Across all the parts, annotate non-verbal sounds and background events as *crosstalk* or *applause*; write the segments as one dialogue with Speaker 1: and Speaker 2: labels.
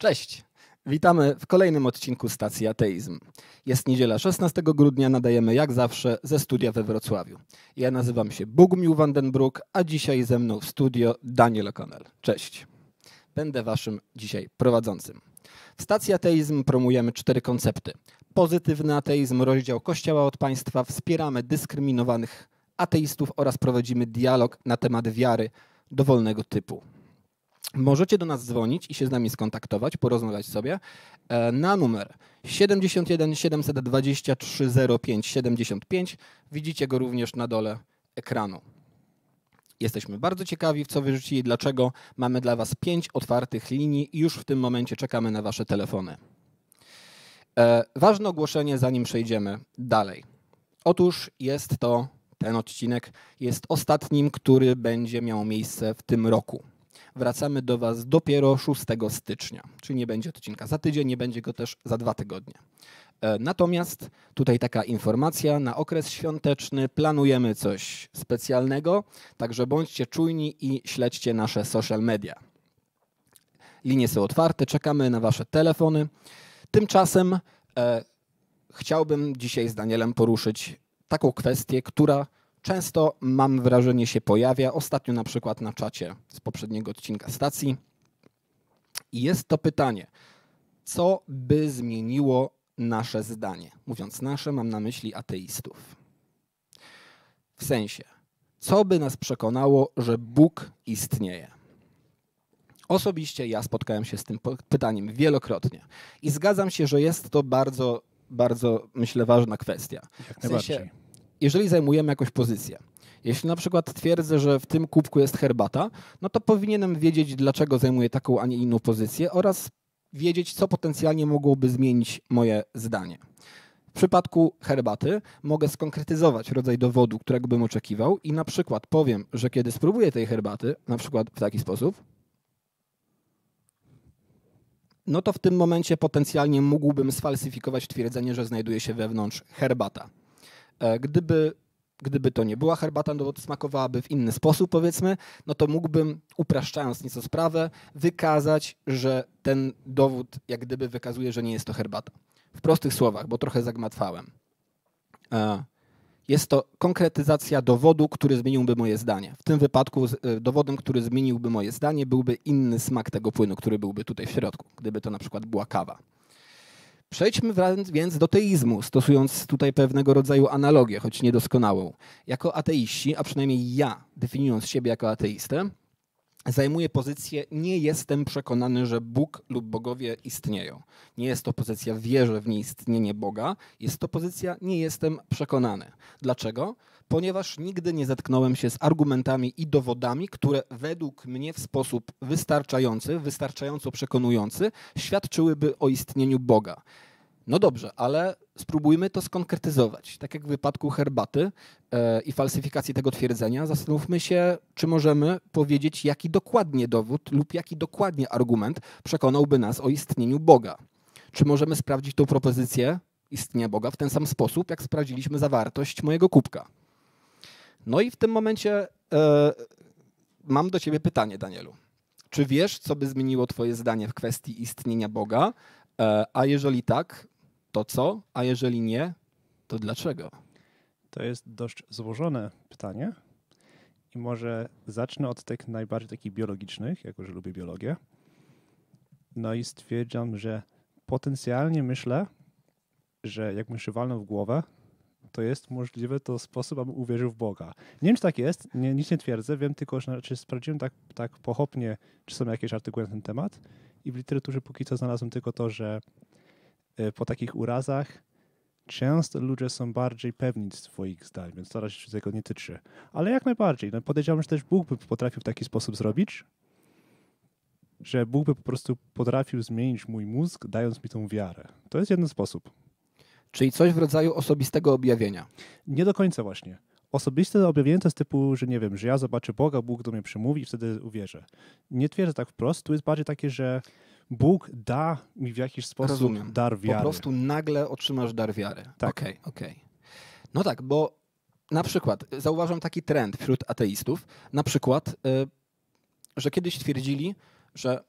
Speaker 1: Cześć! Witamy w kolejnym odcinku stacji Ateizm. Jest niedziela 16 grudnia, nadajemy jak zawsze ze studia we Wrocławiu. Ja nazywam się Bugmił Vandenbroek, a dzisiaj ze mną w studio Daniel O'Connell. Cześć! Będę waszym dzisiaj prowadzącym. W stacji Ateizm promujemy cztery koncepty. Pozytywny ateizm, rozdział Kościoła od państwa, wspieramy dyskryminowanych ateistów oraz prowadzimy dialog na temat wiary dowolnego typu. Możecie do nas dzwonić i się z nami skontaktować, porozmawiać sobie e, na numer 71 723 05 75. Widzicie go również na dole ekranu. Jesteśmy bardzo ciekawi, w co wyrzucili i dlaczego. Mamy dla Was pięć otwartych linii i już w tym momencie czekamy na Wasze telefony. E, ważne ogłoszenie, zanim przejdziemy dalej. Otóż jest to, ten odcinek jest ostatnim, który będzie miał miejsce w tym roku. Wracamy do Was dopiero 6 stycznia, czyli nie będzie odcinka za tydzień, nie będzie go też za dwa tygodnie. E, natomiast tutaj taka informacja, na okres świąteczny planujemy coś specjalnego, także bądźcie czujni i śledźcie nasze social media. Linie są otwarte, czekamy na Wasze telefony. Tymczasem e, chciałbym dzisiaj z Danielem poruszyć taką kwestię, która często mam wrażenie się pojawia. Ostatnio na przykład na czacie z poprzedniego odcinka stacji. I jest to pytanie, co by zmieniło nasze zdanie? Mówiąc nasze, mam na myśli ateistów. W sensie, co by nas przekonało, że Bóg istnieje? Osobiście ja spotkałem się z tym pytaniem wielokrotnie i zgadzam się, że jest to bardzo, bardzo, myślę, ważna kwestia. W sensie. Jeżeli zajmujemy jakąś pozycję, jeśli na przykład twierdzę, że w tym kubku jest herbata, no to powinienem wiedzieć, dlaczego zajmuję taką, a nie inną pozycję oraz wiedzieć, co potencjalnie mogłoby zmienić moje zdanie. W przypadku herbaty mogę skonkretyzować rodzaj dowodu, którego bym oczekiwał i na przykład powiem, że kiedy spróbuję tej herbaty, na przykład w taki sposób, no to w tym momencie potencjalnie mógłbym sfalsyfikować twierdzenie, że znajduje się wewnątrz herbata. E, Gdyby, gdyby to nie była herbata, no bo smakowałaby w inny sposób, powiedzmy, no to mógłbym, upraszczając nieco sprawę, wykazać, że ten dowód jak gdyby wykazuje, że nie jest to herbata. W prostych słowach, bo trochę zagmatwałem. E, Jest to konkretyzacja dowodu, który zmieniłby moje zdanie. W tym wypadku e, dowodem, który zmieniłby moje zdanie, byłby inny smak tego płynu, który byłby tutaj w środku, gdyby to na przykład była kawa. Przejdźmy więc do teizmu, stosując tutaj pewnego rodzaju analogię, choć niedoskonałą. Jako ateiści, a przynajmniej ja, definiując siebie jako ateistę, zajmuję pozycję nie jestem przekonany, że Bóg lub bogowie istnieją. Nie jest to pozycja wierzę w nieistnienie Boga, jest to pozycja nie jestem przekonany. Dlaczego? Ponieważ nigdy nie zetknąłem się z argumentami i dowodami, które według mnie w sposób wystarczający, wystarczająco przekonujący świadczyłyby o istnieniu Boga. No dobrze, ale spróbujmy to skonkretyzować. Tak jak w wypadku herbaty e, i falsyfikacji tego twierdzenia, zastanówmy się, czy możemy powiedzieć, jaki dokładnie dowód lub jaki dokładnie argument przekonałby nas o istnieniu Boga. Czy możemy sprawdzić tą propozycję istnienia Boga w ten sam sposób, jak sprawdziliśmy zawartość mojego kubka. No i w tym momencie e, mam do ciebie pytanie, Danielu. Czy wiesz, co by zmieniło twoje zdanie w kwestii istnienia Boga? E, a jeżeli tak, to co? A jeżeli nie, to dlaczego?
Speaker 2: To jest dość złożone pytanie. I może zacznę od tych najbardziej takich biologicznych, jako że lubię biologię. No i stwierdzam, że potencjalnie myślę, że jak mi się w głowę, to jest możliwe to sposób, abym uwierzył w Boga. Nie wiem, czy tak jest, nie, nic nie twierdzę, wiem tylko, że czy sprawdziłem tak, tak pochopnie, czy są jakieś artykuły na ten temat i w literaturze póki co znalazłem tylko to, że e, po takich urazach często ludzie są bardziej pewni swoich zdań, więc to raczej się tego nie tyczy. Ale jak najbardziej. No podejrzewam, że też Bóg by potrafił w taki sposób zrobić, że Bóg by po prostu potrafił zmienić mój mózg, dając mi tą wiarę. To jest jeden sposób.
Speaker 1: Czyli coś w rodzaju osobistego objawienia.
Speaker 2: Nie do końca właśnie. Osobiste objawienie to jest typu, że nie wiem, że ja zobaczę Boga, Bóg do mnie przemówi i wtedy uwierzę. Nie twierdzę tak wprost, tu jest bardziej takie, że Bóg da mi w jakiś sposób
Speaker 1: Rozumiem.
Speaker 2: dar wiary.
Speaker 1: Po prostu nagle otrzymasz dar wiary.
Speaker 2: Tak.
Speaker 1: Okej, okej. No tak, bo na przykład zauważam taki trend wśród ateistów, na przykład, y, że kiedyś twierdzili, że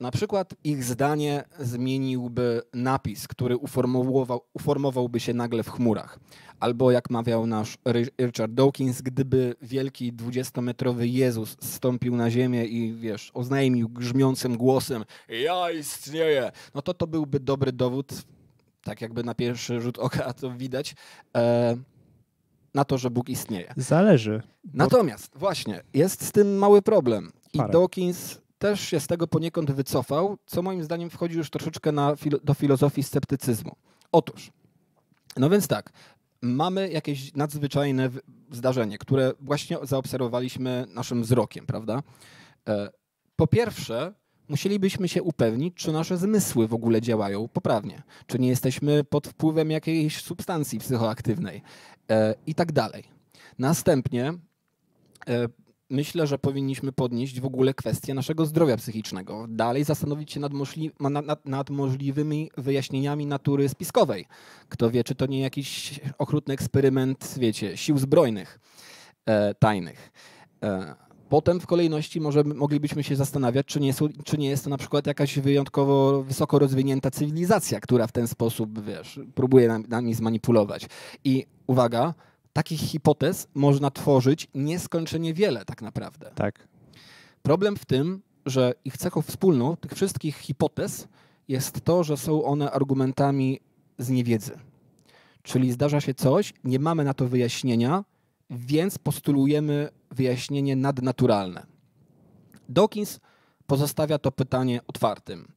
Speaker 1: Na przykład ich zdanie zmieniłby napis, który uformował, uformowałby się nagle w chmurach. Albo jak mawiał nasz Richard Dawkins, gdyby wielki dwudziestometrowy Jezus stąpił na ziemię i wiesz, oznajmił grzmiącym głosem ja istnieję, no to to byłby dobry dowód, tak jakby na pierwszy rzut oka to widać, e, na to, że Bóg istnieje.
Speaker 2: Zależy.
Speaker 1: Natomiast właśnie, jest z tym mały problem. I
Speaker 2: Parę.
Speaker 1: Dawkins też się z tego poniekąd wycofał, co moim zdaniem wchodzi już troszeczkę na do filozofii sceptycyzmu. Otóż, no więc tak, mamy jakieś nadzwyczajne zdarzenie, które właśnie zaobserwowaliśmy naszym wzrokiem, prawda? E, Po pierwsze, musielibyśmy się upewnić, czy nasze zmysły w ogóle działają poprawnie, czy nie jesteśmy pod wpływem jakiejś substancji psychoaktywnej e, i tak dalej. Następnie e, myślę, że powinniśmy podnieść w ogóle kwestię naszego zdrowia psychicznego. Dalej zastanowić się nad, możli nad, nad, możliwymi wyjaśnieniami natury spiskowej. Kto wie, czy to nie jakiś okrutny eksperyment, wiecie, sił zbrojnych e, tajnych. E, Potem w kolejności może moglibyśmy się zastanawiać, czy nie, czy nie jest to na przykład jakaś wyjątkowo wysoko rozwinięta cywilizacja, która w ten sposób, wiesz, próbuje nam, nami zmanipulować. I uwaga, takich hipotez można tworzyć nieskończenie wiele tak naprawdę.
Speaker 2: Tak.
Speaker 1: Problem w tym, że ich cechą wspólną tych wszystkich hipotez jest to, że są one argumentami z niewiedzy. Czyli zdarza się coś, nie mamy na to wyjaśnienia, więc postulujemy wyjaśnienie nadnaturalne. Dawkins pozostawia to pytanie otwartym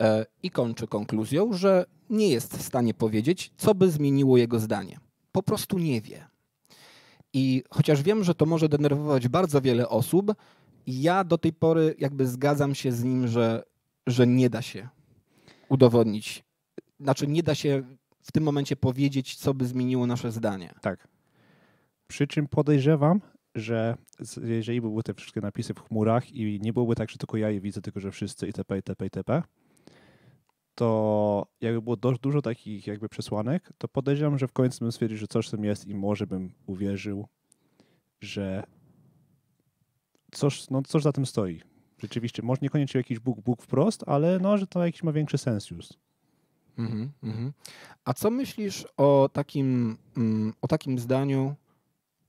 Speaker 1: e, i kończy konkluzją, że nie jest w stanie powiedzieć, co by zmieniło jego zdanie. Po prostu nie wie. I chociaż wiem, że to może denerwować bardzo wiele osób, ja do tej pory jakby zgadzam się z nim, że, że nie da się udowodnić. Znaczy, nie da się w tym momencie powiedzieć, co by zmieniło nasze zdanie.
Speaker 2: Tak. Przy czym podejrzewam, że jeżeli by były te wszystkie napisy w chmurach i nie byłoby tak, że tylko ja je widzę, tylko że wszyscy itp., itp., itp., to jakby było dość dużo takich jakby przesłanek, to podejrzewam, że w końcu bym stwierdził, że coś w tym jest i może bym uwierzył, że coś, no, coś za tym stoi. Rzeczywiście, może niekoniecznie jakiś Bóg, Bóg wprost, ale no, że to jakiś ma większy sens już.
Speaker 1: Mhm, mhm. A co myślisz o takim, mm, o takim zdaniu,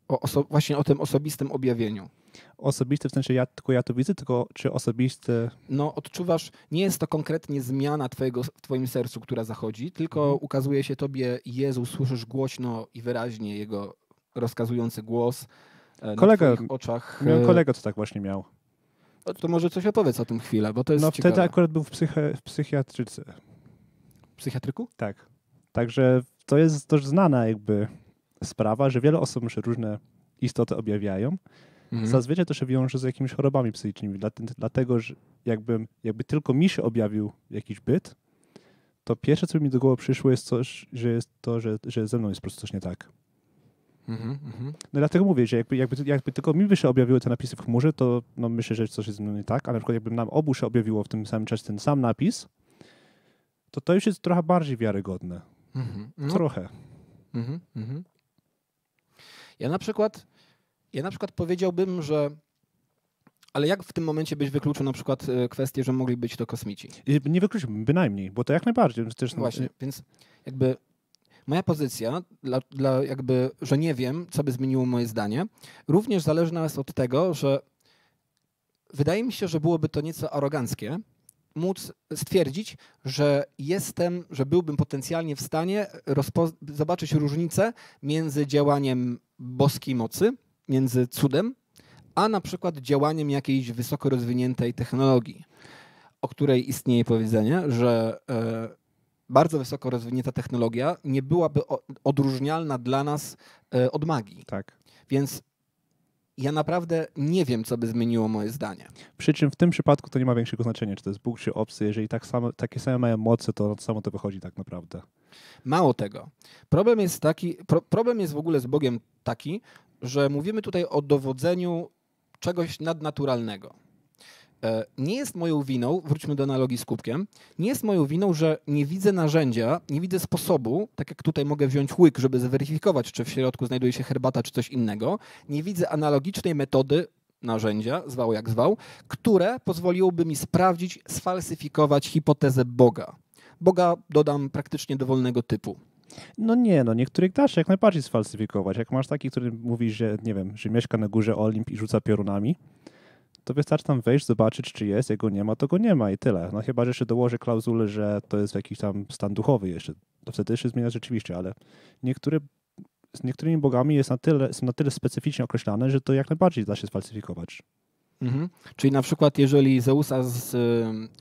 Speaker 1: o właśnie o tym osobistym objawieniu?
Speaker 2: Osobiste, w sensie ja, tylko ja to widzę, tylko czy osobiste
Speaker 1: No, odczuwasz, nie jest to konkretnie zmiana twojego, w twoim sercu, która zachodzi, tylko
Speaker 2: Mhm.
Speaker 1: ukazuje się tobie Jezus, słyszysz głośno i wyraźnie Jego rozkazujący głos e,
Speaker 2: Kolega-
Speaker 1: na oczach.
Speaker 2: Miałem
Speaker 1: e,
Speaker 2: kolegę, co tak właśnie miał.
Speaker 1: To może coś opowiedz o tym chwilę, bo to jest
Speaker 2: No
Speaker 1: ciekawe.
Speaker 2: wtedy akurat był w, psyche, w psychiatryce.
Speaker 1: W psychiatryku?
Speaker 2: Tak. Także to jest dość znana jakby sprawa, że wiele osób różne istoty objawiają.
Speaker 1: Mhm.
Speaker 2: Zazwyczaj to się wiąże z jakimiś chorobami psychicznymi, dlat- dlatego że jakby, jakby tylko mi się objawił jakiś byt, to pierwsze, co mi do głowy przyszło jest coś, że jest to, że, że ze mną jest po prostu coś nie tak.
Speaker 1: Mhm, mhm.
Speaker 2: No i dlatego mówię, że jakby, jakby, jakby tylko mi by się objawiły te napisy w chmurze, to no myślę, że coś jest ze mną nie tak, ale na przykład jakby nam obu się objawiło w tym samym czasie ten sam napis, to to już jest trochę bardziej wiarygodne.
Speaker 1: Mhm. No,
Speaker 2: Trochę.
Speaker 1: Mhm, mhm. Ja na przykład, ja na przykład powiedziałbym, że ale jak w tym momencie byś wykluczył na przykład e, kwestię, że mogli być to kosmici?
Speaker 2: I Nie wykluczyłbym, bynajmniej, bo to jak najbardziej. Przecież,
Speaker 1: Właśnie, więc jakby moja pozycja, dla, dla jakby, że nie wiem, co by zmieniło moje zdanie, również zależna jest od tego, że wydaje mi się, że byłoby to nieco aroganckie móc stwierdzić, że jestem, że byłbym potencjalnie w stanie zobaczyć różnicę między działaniem boskiej mocy, między cudem, a na przykład działaniem jakiejś wysoko rozwiniętej technologii, o której istnieje powiedzenie, że e, bardzo wysoko rozwinięta technologia nie byłaby odróżnialna dla nas e, od magii.
Speaker 2: Tak.
Speaker 1: Więc ja naprawdę nie wiem, co by zmieniło moje zdanie.
Speaker 2: Przy czym w tym przypadku to nie ma większego znaczenia, czy to jest Bóg, czy obcy. Jeżeli tak takie same mają moce, to samo to wychodzi tak naprawdę.
Speaker 1: Mało tego. Problem jest taki, pro, problem jest w ogóle z Bogiem taki, że mówimy tutaj o dowodzeniu czegoś nadnaturalnego. E, Nie jest moją winą, wróćmy do analogii z kubkiem, nie jest moją winą, że nie widzę narzędzia, nie widzę sposobu, tak jak tutaj mogę wziąć łyk, żeby zweryfikować, czy w środku znajduje się herbata, czy coś innego. Nie widzę analogicznej metody narzędzia, zwał jak zwał, które pozwoliłoby mi sprawdzić, sfalsyfikować hipotezę Boga. Boga dodam praktycznie dowolnego typu.
Speaker 2: No nie, no niektórych da się jak najbardziej sfalsyfikować. Jak masz taki, który mówi, że nie wiem, że mieszka na górze Olimp i rzuca piorunami, to wystarczy tam wejść, zobaczyć, czy jest, jego nie ma, to go nie ma i tyle. No chyba, że jeszcze dołoży klauzulę, że to jest jakiś tam stan duchowy jeszcze. To wtedy się zmienia rzeczywiście, ale niektóre, z niektórymi bogami jest na tyle, są na tyle specyficznie określane, że to jak najbardziej da się sfalsyfikować.
Speaker 1: Mhm. Czyli na przykład, jeżeli Zeusa z, y,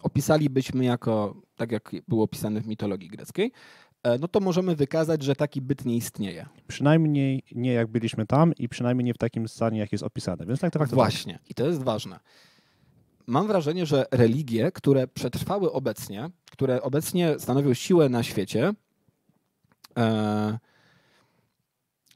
Speaker 1: opisalibyśmy jako, tak jak był opisany w mitologii greckiej, no to możemy wykazać, że taki byt nie istnieje.
Speaker 2: Przynajmniej nie jak byliśmy tam i przynajmniej nie w takim stanie, jak jest opisane. Więc tak to.
Speaker 1: Właśnie, i to jest ważne. Mam wrażenie, że religie, które przetrwały obecnie, które obecnie stanowią siłę na świecie, e,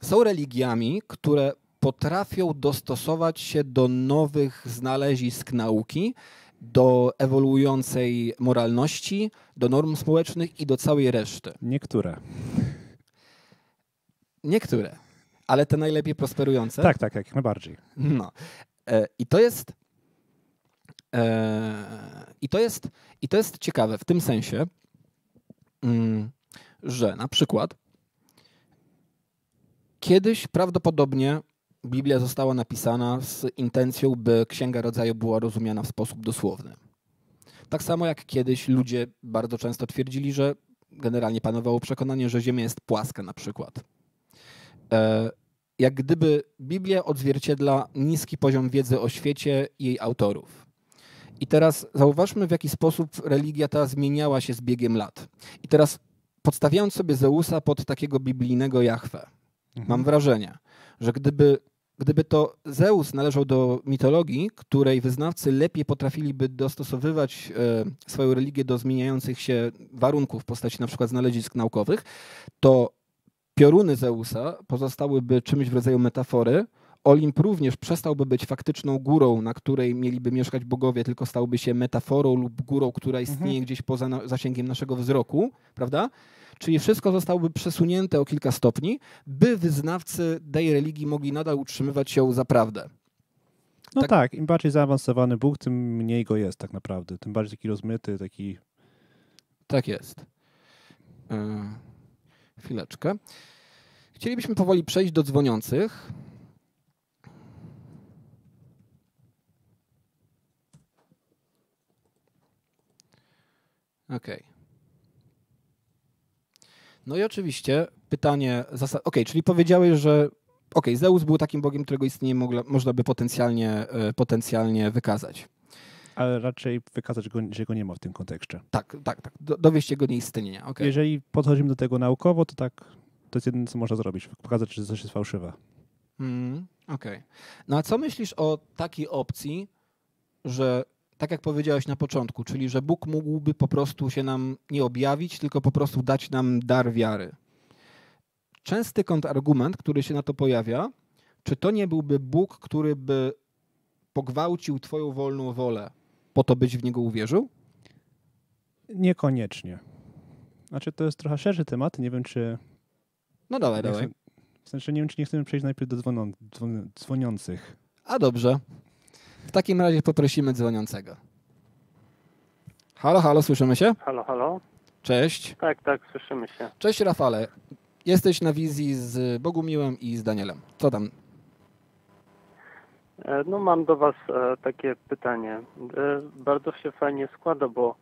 Speaker 1: są religiami, które potrafią dostosować się do nowych znalezisk nauki, do ewoluującej moralności, do norm społecznych i do całej reszty.
Speaker 2: Niektóre.
Speaker 1: Niektóre, ale te najlepiej prosperujące.
Speaker 2: Tak, tak, jak najbardziej.
Speaker 1: No. E, I to jest. E, I to jest, I to jest ciekawe w tym sensie, mm, że na przykład kiedyś prawdopodobnie Biblia została napisana z intencją, by Księga Rodzaju była rozumiana w sposób dosłowny. Tak samo jak kiedyś ludzie bardzo często twierdzili, że generalnie panowało przekonanie, że Ziemia jest płaska na przykład. E, jak gdyby Biblia odzwierciedla niski poziom wiedzy o świecie i jej autorów. I teraz zauważmy, w jaki sposób religia ta zmieniała się z biegiem lat. I teraz podstawiając sobie Zeusa pod takiego biblijnego Jahwe,
Speaker 2: Mhm.
Speaker 1: mam wrażenie, że gdyby, gdyby to Zeus należał do mitologii, której wyznawcy lepiej potrafiliby dostosowywać e, swoją religię do zmieniających się warunków w postaci na przykład znalezisk naukowych, to pioruny Zeusa pozostałyby czymś w rodzaju metafory. Olimp również przestałby być faktyczną górą, na której mieliby mieszkać bogowie, tylko stałby się metaforą lub górą, która istnieje gdzieś poza na, zasięgiem naszego wzroku, prawda? Czyli wszystko zostałoby przesunięte o kilka stopni, by wyznawcy tej religii mogli nadal utrzymywać ją za prawdę.
Speaker 2: No
Speaker 1: Tak-
Speaker 2: tak. im bardziej zaawansowany Bóg, tym mniej go jest tak naprawdę. Tym bardziej taki rozmyty, taki...
Speaker 1: Tak jest. Yy, chwileczkę. Chcielibyśmy powoli przejść do dzwoniących. Okej. No i oczywiście pytanie, zasa- okej, czyli powiedziałeś, że okej, Zeus był takim bogiem, którego istnienie mogla, można by potencjalnie, e, potencjalnie wykazać.
Speaker 2: Ale raczej wykazać, go, że go nie ma w tym kontekście.
Speaker 1: Tak, tak, tak. Do, dowieść jego nieistnienia. okej.
Speaker 2: Jeżeli podchodzimy do tego naukowo, to tak, to jest jedyne, co można zrobić. Pokazać, że coś jest fałszywe.
Speaker 1: Mm, Okej. No a co myślisz o takiej opcji, że tak jak powiedziałeś na początku, czyli że Bóg mógłby po prostu się nam nie objawić, tylko po prostu dać nam dar wiary? Częsty kontrargument, który się na to pojawia, czy to nie byłby Bóg, który by pogwałcił Twoją wolną wolę, po to byś w niego uwierzył?
Speaker 2: Niekoniecznie. Znaczy, to jest trochę szerszy temat. Nie wiem, czy...
Speaker 1: No dawaj, dawaj.
Speaker 2: chcę- W sensie, nie wiem, czy nie chcemy przejść najpierw do dzwoną, dzwon, dzwoniących.
Speaker 1: A dobrze. W takim razie poprosimy dzwoniącego. Halo, halo, słyszymy się?
Speaker 3: Halo, halo?
Speaker 1: Cześć.
Speaker 3: Tak, tak, słyszymy się.
Speaker 1: Cześć Rafale. Jesteś na wizji z Bogumiłem i z Danielem. Co tam?
Speaker 3: E, No mam do Was e, takie pytanie. E, Bardzo się fajnie składa, bo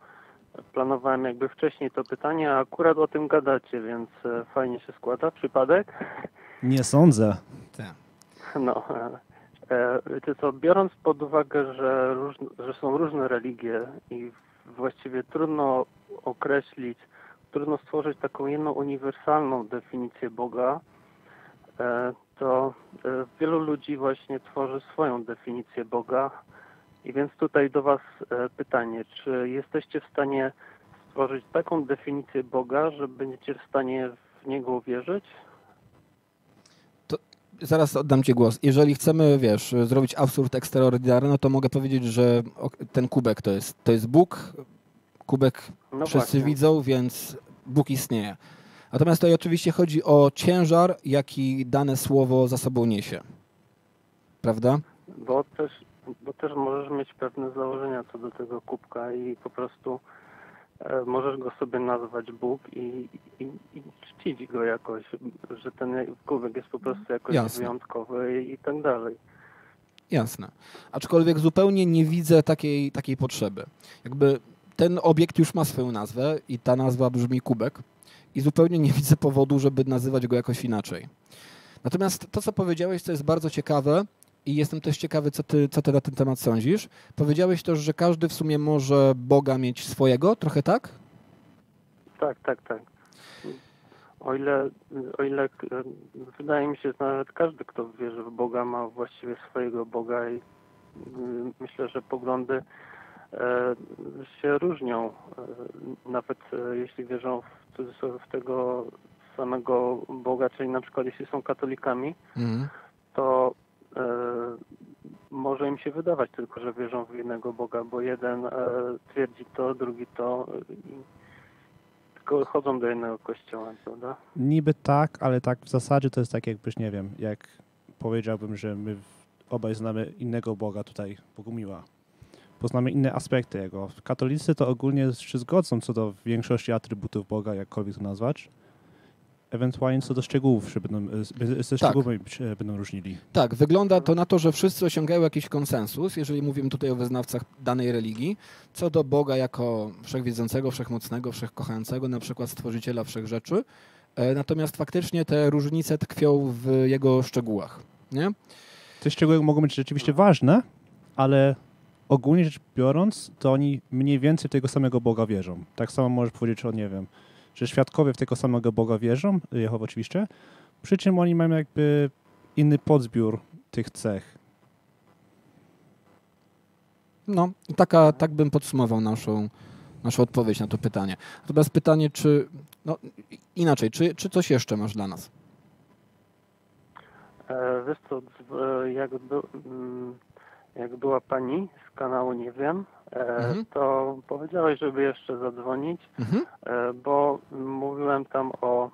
Speaker 3: planowałem jakby wcześniej to pytanie, a akurat o tym gadacie, więc fajnie się składa. Przypadek?
Speaker 2: Nie sądzę.
Speaker 3: No. E, Wiecie co, biorąc pod uwagę, że, róż, że są różne religie i właściwie trudno określić, trudno stworzyć taką jedną uniwersalną definicję Boga, e, to e, wielu ludzi właśnie tworzy swoją definicję Boga. I więc tutaj do Was pytanie, czy jesteście w stanie stworzyć taką definicję Boga, że będziecie w stanie w Niego uwierzyć?
Speaker 1: Zaraz oddam Ci głos. Jeżeli chcemy, wiesz, zrobić absurd ekstraordynarny, no to mogę powiedzieć, że ten kubek to jest, to jest Bóg. Kubek
Speaker 3: No
Speaker 1: wszyscy
Speaker 3: właśnie.
Speaker 1: widzą, więc Bóg istnieje. Natomiast tutaj oczywiście chodzi o ciężar, jaki dane słowo za sobą niesie. Prawda?
Speaker 3: Bo też bo też możesz mieć pewne założenia co do tego kubka i po prostu możesz go sobie nazwać Bóg i, i, i czcić go jakoś, że ten kubek jest po prostu jakoś
Speaker 1: Jasne.
Speaker 3: wyjątkowy i, i tak dalej.
Speaker 1: Jasne. Aczkolwiek zupełnie nie widzę takiej, takiej potrzeby. Jakby ten obiekt już ma swoją nazwę i ta nazwa brzmi kubek i zupełnie nie widzę powodu, żeby nazywać go jakoś inaczej. Natomiast to, co powiedziałeś, to jest bardzo ciekawe i jestem też ciekawy, co ty, co ty na ten temat sądzisz. Powiedziałeś też, że każdy w sumie może Boga mieć swojego, trochę tak?
Speaker 3: Tak, tak, tak. O ile, o ile e, wydaje mi się, że nawet każdy, kto wierzy w Boga, ma właściwie swojego Boga i mm, myślę, że poglądy e, się różnią. E, Nawet jeśli wierzą w, cudzysłowie w tego samego Boga, czyli na przykład jeśli są katolikami,
Speaker 1: Mhm.
Speaker 3: to może im się wydawać tylko, że wierzą w jednego Boga, bo jeden e, twierdzi to, drugi to i tylko chodzą do jednego kościoła, prawda?
Speaker 2: Niby tak, ale tak w zasadzie to jest tak jakbyś, nie wiem, jak powiedziałbym, że my obaj znamy innego Boga tutaj, Bogumiła. Poznamy inne aspekty Jego. Katolicy to ogólnie się zgodzą co do większości atrybutów Boga, jakkolwiek to nazwać. Ewentualnie co do szczegółów się będą, e, ze szczegółami się będą różnili.
Speaker 1: Tak, wygląda to na to, że wszyscy osiągają jakiś konsensus, jeżeli mówimy tutaj o wyznawcach danej religii, co do Boga jako wszechwiedzącego, wszechmocnego, wszechkochającego, na przykład stworzyciela wszechrzeczy. E, Natomiast faktycznie te różnice tkwią w jego szczegółach. Nie?
Speaker 2: Te szczegóły mogą być rzeczywiście ważne, ale ogólnie rzecz biorąc, to oni mniej więcej tego samego Boga wierzą. Tak samo możesz powiedzieć o, nie wiem, że świadkowie w tego samego Boga wierzą, Jehowa oczywiście, przy czym oni mają jakby inny podzbiór tych cech.
Speaker 1: No, taka, tak bym podsumował naszą, naszą odpowiedź na to pytanie. Natomiast pytanie, czy. No, inaczej, czy, czy coś jeszcze masz dla nas?
Speaker 3: E, Wiesz co, e, jak, by, mm, jak była pani z kanału Nie Wiem,
Speaker 1: Mhm.
Speaker 3: to powiedziałeś, żeby jeszcze zadzwonić,
Speaker 1: Mhm.
Speaker 3: e, bo mówiłem tam o,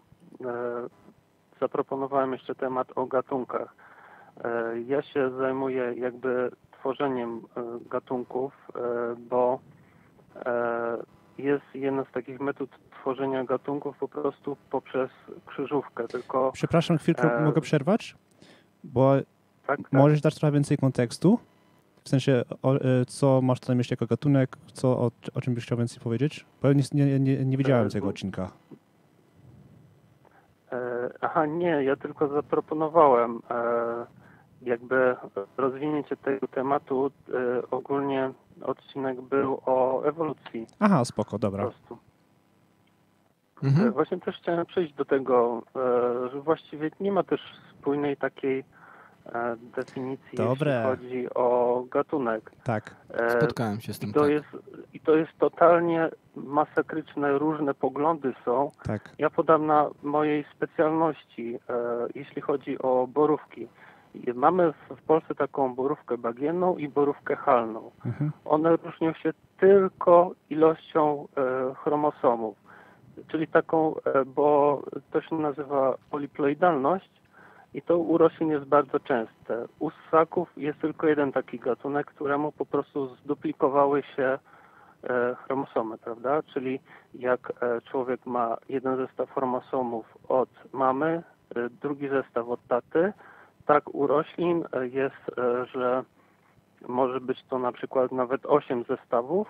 Speaker 3: e, zaproponowałem jeszcze temat o gatunkach. E, Ja się zajmuję jakby tworzeniem e, gatunków, e, bo e, jest jedna z takich metod tworzenia gatunków po prostu poprzez krzyżówkę, tylko
Speaker 2: Przepraszam, chwilkę
Speaker 3: E,
Speaker 2: mogę przerwać? Bo
Speaker 3: tak, tak.
Speaker 2: możesz dać trochę więcej kontekstu? W sensie, o, e, co masz na myśli jako gatunek, co, o, o czym byś chciał więcej powiedzieć? Bo ja nie, nie, nie, nie widziałem
Speaker 3: E,
Speaker 2: tego odcinka.
Speaker 3: E, Aha, nie, ja tylko zaproponowałem jakby rozwinięcie tego tematu. Ogólnie odcinek był o ewolucji
Speaker 2: Aha, spoko,
Speaker 3: po
Speaker 2: dobra.
Speaker 3: prostu. E,
Speaker 1: Mhm.
Speaker 3: Właśnie też chciałem przejść do tego, że właściwie nie ma też spójnej takiej definicji,
Speaker 2: Dobre.
Speaker 3: jeśli chodzi o gatunek.
Speaker 2: Tak.
Speaker 3: E,
Speaker 1: Spotkałem się z tym.
Speaker 3: I to,
Speaker 1: tak.
Speaker 3: jest, I to jest totalnie masakryczne, różne poglądy są.
Speaker 2: Tak.
Speaker 3: Ja podam na mojej specjalności, e, jeśli chodzi o borówki. Mamy w, Polsce taką borówkę bagienną i borówkę halną.
Speaker 2: Mhm.
Speaker 3: One różnią się tylko ilością e, chromosomów, czyli taką, e, bo to się nazywa poliploidalność i to u roślin jest bardzo częste. U ssaków jest tylko jeden taki gatunek, któremu po prostu zduplikowały się e, chromosomy, prawda? Czyli jak e, człowiek ma jeden zestaw chromosomów od mamy, e, drugi zestaw od taty, tak u roślin jest, że może być to na przykład nawet 8 zestawów,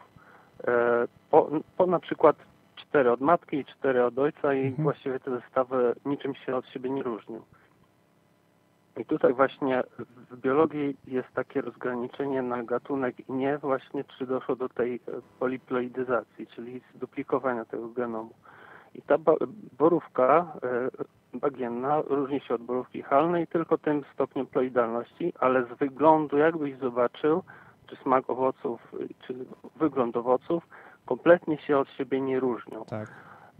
Speaker 3: po, po na przykład 4 od matki i 4 od ojca i
Speaker 2: Mhm.
Speaker 3: właściwie te zestawy niczym się od siebie nie różnią. I tutaj właśnie w biologii jest takie rozgraniczenie na gatunek i nie właśnie czy doszło do tej e, poliploidyzacji, czyli zduplikowania tego genomu. I ta borówka e, bagienna różni się od borówki halnej tylko tym stopniem ploidalności, ale z wyglądu jakbyś zobaczył, czy smak owoców, y, czy wygląd owoców kompletnie się od siebie nie różnią.
Speaker 2: Tak.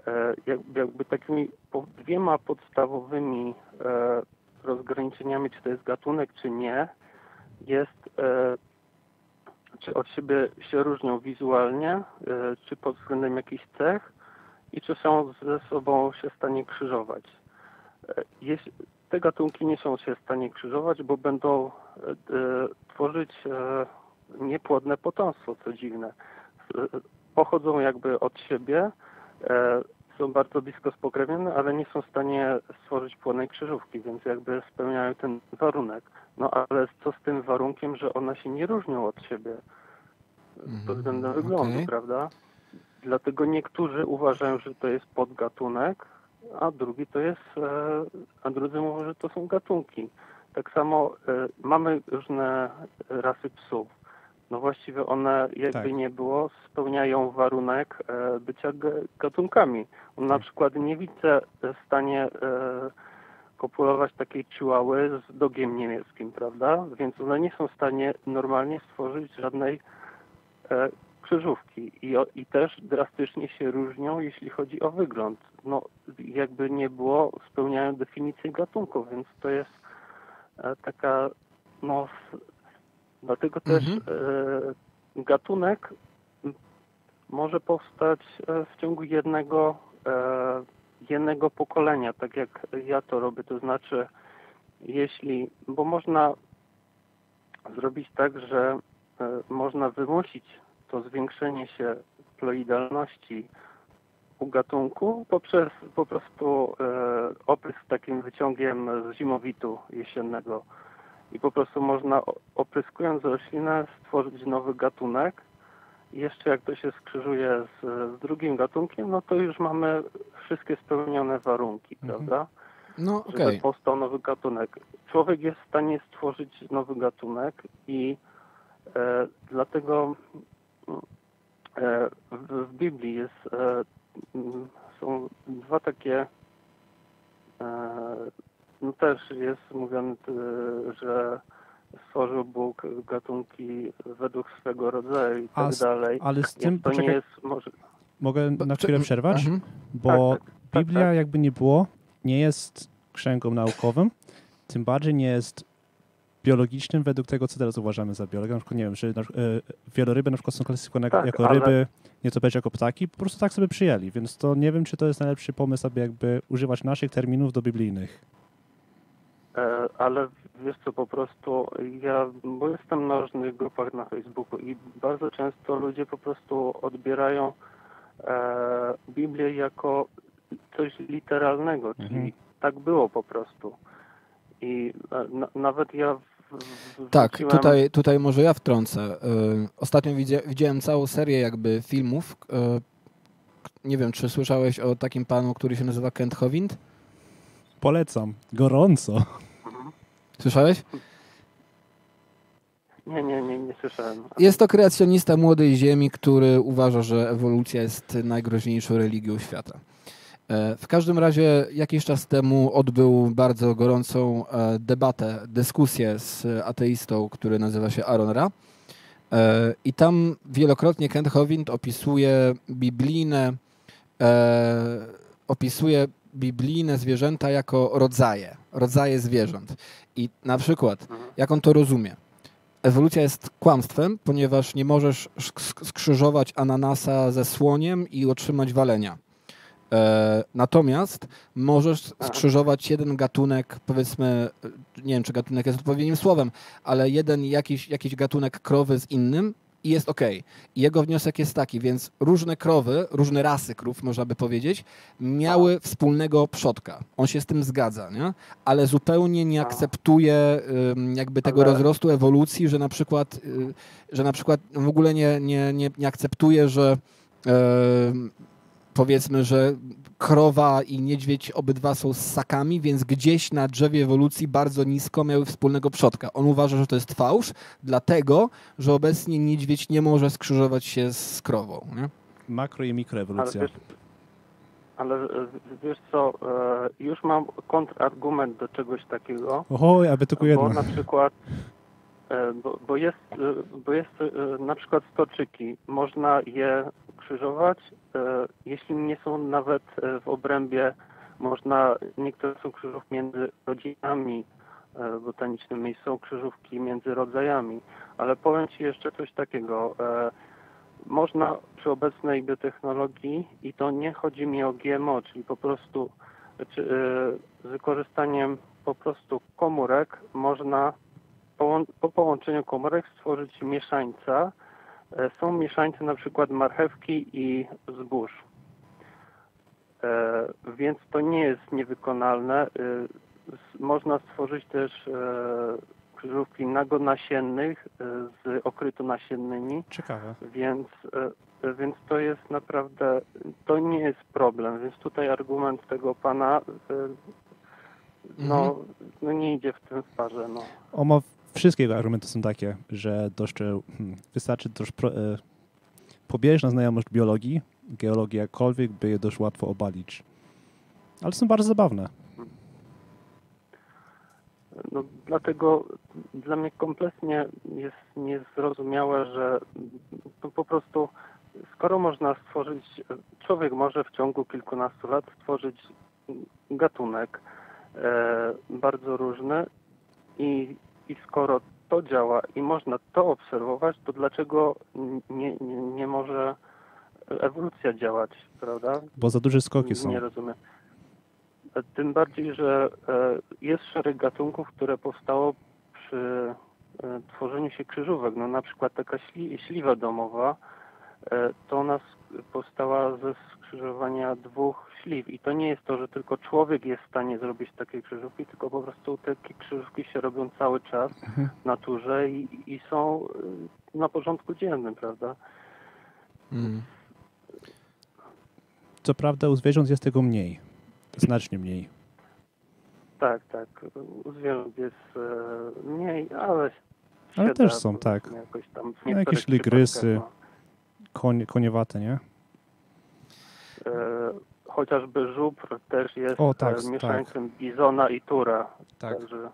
Speaker 3: E, jak- jakby takimi dwiema podstawowymi e, rozgraniczeniami, czy to jest gatunek, czy nie, jest e, czy od siebie się różnią wizualnie, e, czy pod względem jakichś cech i czy są ze sobą się w stanie krzyżować. E, te gatunki nie są się w stanie krzyżować, bo będą tworzyć niepłodne potomstwo, co dziwne. Pochodzą jakby od siebie, są bardzo blisko spokrewnione, ale nie są w stanie stworzyć płodnej krzyżówki, więc jakby spełniają ten warunek. No ale co z tym warunkiem, że one się nie różnią od siebie
Speaker 1: Mhm,
Speaker 3: pod względem wyglądu,
Speaker 1: okej.
Speaker 3: prawda? Dlatego niektórzy uważają, że to jest podgatunek, a drugi to jest, e, a drudzy mówią, że to są gatunki. Tak samo e, mamy różne rasy psów. No właściwie one, jakby
Speaker 2: Tak.
Speaker 3: nie było, spełniają warunek e, bycia gatunkami. Na
Speaker 2: Tak.
Speaker 3: przykład nie widzę w stanie e, kopulować takiej chihuahy z dogiem niemieckim, prawda? Więc one nie są w stanie normalnie stworzyć żadnej e, krzyżówki I, i też drastycznie się różnią, jeśli chodzi o wygląd. No, jakby nie było, spełniają definicję gatunków, więc to jest taka, no, dlatego też
Speaker 1: Mhm.
Speaker 3: e, gatunek może powstać e, w ciągu jednego, e, jednego pokolenia, tak jak ja to robię, to znaczy jeśli, bo można zrobić tak, że można wymusić to zwiększenie się ploidalności u gatunku poprzez po prostu oprysk takim wyciągiem z zimowitu jesiennego. I po prostu można opryskując roślinę stworzyć nowy gatunek. I jeszcze jak to się skrzyżuje z, z drugim gatunkiem, no to już mamy wszystkie spełnione warunki,
Speaker 2: Mhm.
Speaker 3: prawda?
Speaker 1: No
Speaker 3: żeby
Speaker 1: okej.
Speaker 3: powstał nowy gatunek. Człowiek jest w stanie stworzyć nowy gatunek i e, dlatego e, w, w Biblii jest, e, są dwa takie, e, no też jest mówione, e, że stworzył Bóg gatunki według swego rodzaju i
Speaker 2: A
Speaker 3: tak
Speaker 2: z-
Speaker 3: dalej.
Speaker 2: Ale z tym,
Speaker 3: to nie
Speaker 2: poczekaj,
Speaker 3: jest może...
Speaker 2: mogę na chwilę przerwać?
Speaker 1: Mhm.
Speaker 2: Bo
Speaker 3: Tak, tak, tak,
Speaker 2: Biblia,
Speaker 3: tak.
Speaker 2: jakby nie było, nie jest księgą naukową, tym bardziej nie jest biologicznym według tego, co teraz uważamy za biologię. Na przykład, nie wiem, że na, e, wieloryby na przykład są klasyfikowane
Speaker 3: Tak,
Speaker 2: jako
Speaker 3: ale-
Speaker 2: ryby, nietoperze jako ptaki, po prostu tak sobie przyjęli, więc to nie wiem, czy to jest najlepszy pomysł, aby jakby używać naszych terminów do biblijnych.
Speaker 3: E, ale wiesz co, po prostu ja, bo jestem na różnych grupach na Facebooku i bardzo często ludzie po prostu odbierają e, Biblię jako coś literalnego, czyli
Speaker 2: Mhm.
Speaker 3: tak było po prostu. I e, na, nawet ja
Speaker 1: Tak, tutaj, tutaj może ja wtrącę. Ostatnio widzia, widziałem całą serię jakby filmów. Nie wiem, czy słyszałeś o takim panu, który się nazywa Kent Hovind?
Speaker 2: Polecam, gorąco.
Speaker 1: Słyszałeś?
Speaker 3: Nie, nie, nie, nie słyszałem.
Speaker 1: Jest to kreacjonista młodej ziemi, który uważa, że ewolucja jest najgroźniejszą religią świata. E, W każdym razie jakiś czas temu odbył bardzo gorącą e, debatę, dyskusję z ateistą, który nazywa się Aaron Ra. E, I tam wielokrotnie Kent Hovind opisuje biblijne, opisuje biblijne zwierzęta jako rodzaje, rodzaje zwierząt. I na przykład, jak on to rozumie? Ewolucja jest kłamstwem, ponieważ nie możesz sk- skrzyżować ananasa ze słoniem i otrzymać walenia. E, natomiast możesz skrzyżować jeden gatunek, powiedzmy, e, nie wiem czy gatunek jest odpowiednim słowem, ale jeden jakiś, jakiś gatunek krowy z innym i jest ok. I jego wniosek jest taki, więc różne krowy, różne rasy krów, można by powiedzieć, miały wspólnego przodka. On się z tym zgadza, nie? ale zupełnie nie
Speaker 3: A.
Speaker 1: akceptuje jakby tego
Speaker 3: Ale-
Speaker 1: rozrostu ewolucji, że na przykład, y, że na przykład w ogóle nie, nie, nie, nie akceptuje, że powiedzmy, że krowa i niedźwiedź obydwa są ssakami, więc gdzieś na drzewie ewolucji bardzo nisko miały wspólnego przodka. On uważa, że to jest fałsz, dlatego, że obecnie niedźwiedź nie może skrzyżować się z krową. Nie?
Speaker 2: Makro i
Speaker 3: Ale
Speaker 2: mikroewolucja.
Speaker 3: wiesz, ale wiesz co, e, już mam kontrargument do czegoś takiego.
Speaker 2: Ohoj, aby tylko
Speaker 3: Bo
Speaker 2: jedno.
Speaker 3: na przykład, e, bo, bo jest, e, bo jest na przykład stoczyki. Można je krzyżować, e, jeśli nie są nawet e, w obrębie, można, niektóre są krzyżówki między rodzinami e, botanicznymi, są krzyżówki między rodzajami, ale powiem Ci jeszcze coś takiego. Można przy obecnej biotechnologii, i to nie chodzi mi o GMO, czyli po prostu czy, z wykorzystaniem po prostu komórek można po połączeniu komórek stworzyć mieszańca. E, są mieszańce na przykład marchewki i zbóż. E, więc to nie jest niewykonalne. Można stworzyć też krzyżówki nagonasiennych z okrytu nasiennymi.
Speaker 2: Ciekawe.
Speaker 3: Więc więc to jest naprawdę, to nie jest problem, więc tutaj argument tego pana no, mhm. no nie idzie w tym parze. No.
Speaker 2: Wszystkie argumenty są takie, że dość, hmm, wystarczy dość pro, e, pobieżna znajomość biologii, geologii jakkolwiek, by je dość łatwo obalić. Ale są bardzo zabawne.
Speaker 3: No, dlatego dla mnie kompletnie jest niezrozumiałe, że po prostu skoro można stworzyć, człowiek może w ciągu kilkunastu lat stworzyć gatunek e, bardzo różny i, i skoro to działa i można to obserwować, to dlaczego nie, nie, nie może ewolucja działać, prawda?
Speaker 2: Bo za duże skoki są.
Speaker 3: Nie rozumiem. Tym bardziej, że e, jest szereg gatunków, które powstało przy e, tworzeniu się krzyżówek. No na przykład taka śli, śliwa domowa, E, to ona powstała ze skrzyżowania dwóch śliw. I to nie jest to, że tylko człowiek jest w stanie zrobić takie krzyżówki, tylko po prostu takie krzyżówki się robią cały czas mhm. w naturze i, i są e, na porządku dziennym, prawda? Mm.
Speaker 2: Co prawda u zwierząt jest tego mniej. Znacznie mniej.
Speaker 3: Tak, tak. U zwierząt jest e, mniej, ale...
Speaker 2: Ale też są, tak. Jakoś tam no, jakieś ligrysy. No konie, koniewate, nie?
Speaker 3: E, chociażby żubr też jest o, tak, e, mieszańcem tak. bizona i tura. Tak. Także...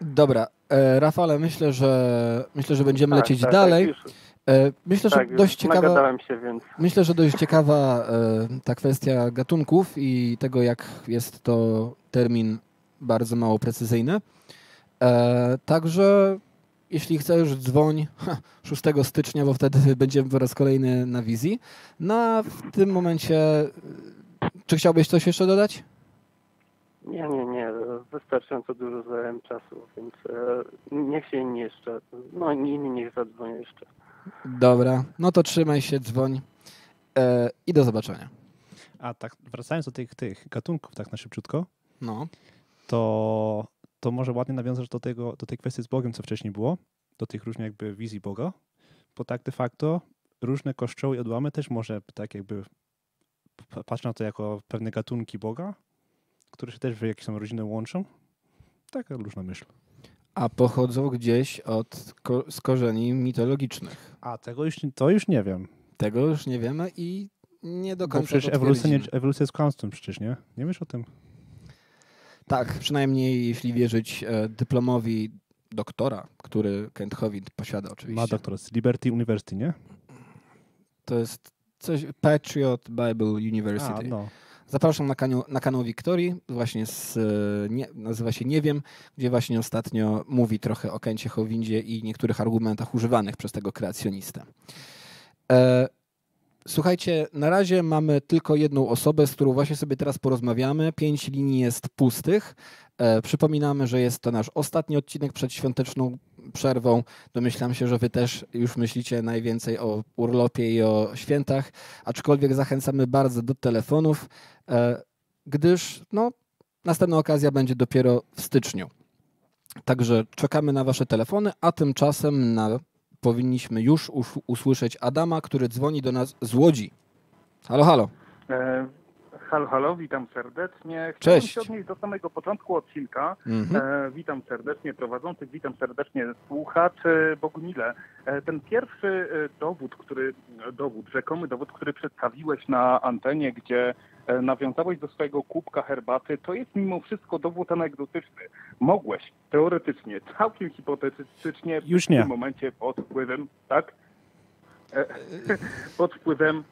Speaker 1: Dobra, e, Rafale, myślę, że myślę, że będziemy tak, lecieć tak, dalej. Tak, e, myślę, że
Speaker 3: tak,
Speaker 1: dość ciekawa.
Speaker 3: Się, więc...
Speaker 1: Myślę, że dość ciekawa e, ta kwestia gatunków i tego, jak jest to termin bardzo mało precyzyjny. E, także jeśli chcesz, dzwoń *laughs* 6 stycznia, bo wtedy będziemy po raz kolejny na wizji. No a w tym momencie, czy chciałbyś coś jeszcze dodać?
Speaker 3: Nie, nie, nie. Wystarczająco dużo zająłem czasu, więc e, niech się inni jeszcze, no inni niech zadzwonią jeszcze.
Speaker 1: Dobra, no to trzymaj się, dzwoń e, i do zobaczenia.
Speaker 2: A tak, wracając do tych, tych gatunków tak na szybciutko,
Speaker 1: no.
Speaker 2: to to może ładnie nawiązać do, tego, do tej kwestii z Bogiem, co wcześniej było, do tych różnych jakby wizji Boga, bo tak de facto różne kościoły i odłamy też może tak jakby patrzeć na to jako pewne gatunki Boga, które się też w jakieś tam rodziny łączą. Taka różna myśl.
Speaker 1: A pochodzą gdzieś od ko z korzeni mitologicznych.
Speaker 2: A tego już, to już nie wiem.
Speaker 1: Tego już nie wiemy i nie do końca. Bo
Speaker 2: przecież ewolucja, nie, ewolucja jest kłamstwem przecież, nie? Nie wiesz o tym?
Speaker 1: Tak, przynajmniej jeśli wierzyć e, dyplomowi doktora, który Kent Hovind posiada oczywiście.
Speaker 2: Ma doktorat z Liberty University, nie?
Speaker 1: To jest coś, Patriot Bible University. A, no. Zapraszam na, kanał, na kanał Wiktorii, właśnie z, e, nie, nazywa się Nie wiem, gdzie właśnie ostatnio mówi trochę o Kencie Howindzie i niektórych argumentach używanych przez tego kreacjonistę. E, Słuchajcie, na razie mamy tylko jedną osobę, z którą właśnie sobie teraz porozmawiamy. Pięć linii jest pustych. E, przypominamy, że jest to nasz ostatni odcinek przed świąteczną przerwą. Domyślam się, że wy też już myślicie najwięcej o urlopie i o świętach, aczkolwiek zachęcamy bardzo do telefonów, e, gdyż no, następna okazja będzie dopiero w styczniu. Także czekamy na wasze telefony, a tymczasem na powinniśmy już usłyszeć Adama, który dzwoni do nas z Łodzi. Halo, halo.
Speaker 4: E, halo, halo, witam serdecznie.
Speaker 1: Chciałem Cześć.
Speaker 4: się odnieść do samego początku odcinka. Mhm. E, witam serdecznie prowadzących, witam serdecznie słuchaczy Bogumile. E, ten pierwszy e, dowód, który, dowód, rzekomy dowód, który przedstawiłeś na antenie, gdzie nawiązałeś do swojego kubka herbaty, to jest mimo wszystko dowód anegdotyczny. Mogłeś teoretycznie, całkiem hipotetycznie
Speaker 2: Już w tym
Speaker 4: momencie pod wpływem, tak? E, *laughs* pod wpływem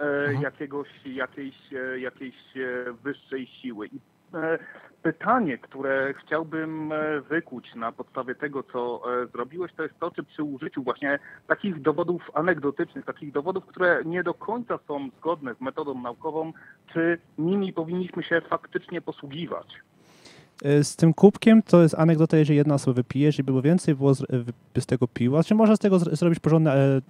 Speaker 4: e, jakiegoś, jakiejś, jakiejś wyższej siły. I pytanie, które chciałbym e, wykuć na podstawie tego, co e, zrobiłeś, to jest to, czy przy użyciu właśnie takich dowodów anegdotycznych, takich dowodów, które nie do końca są zgodne z metodą naukową, czy nimi powinniśmy się faktycznie posługiwać?
Speaker 2: E, z tym kubkiem to jest anegdota, że jedna osoba wypije, żeby było więcej, było z, by z tego piła. Czy można z tego zrobić porządny e,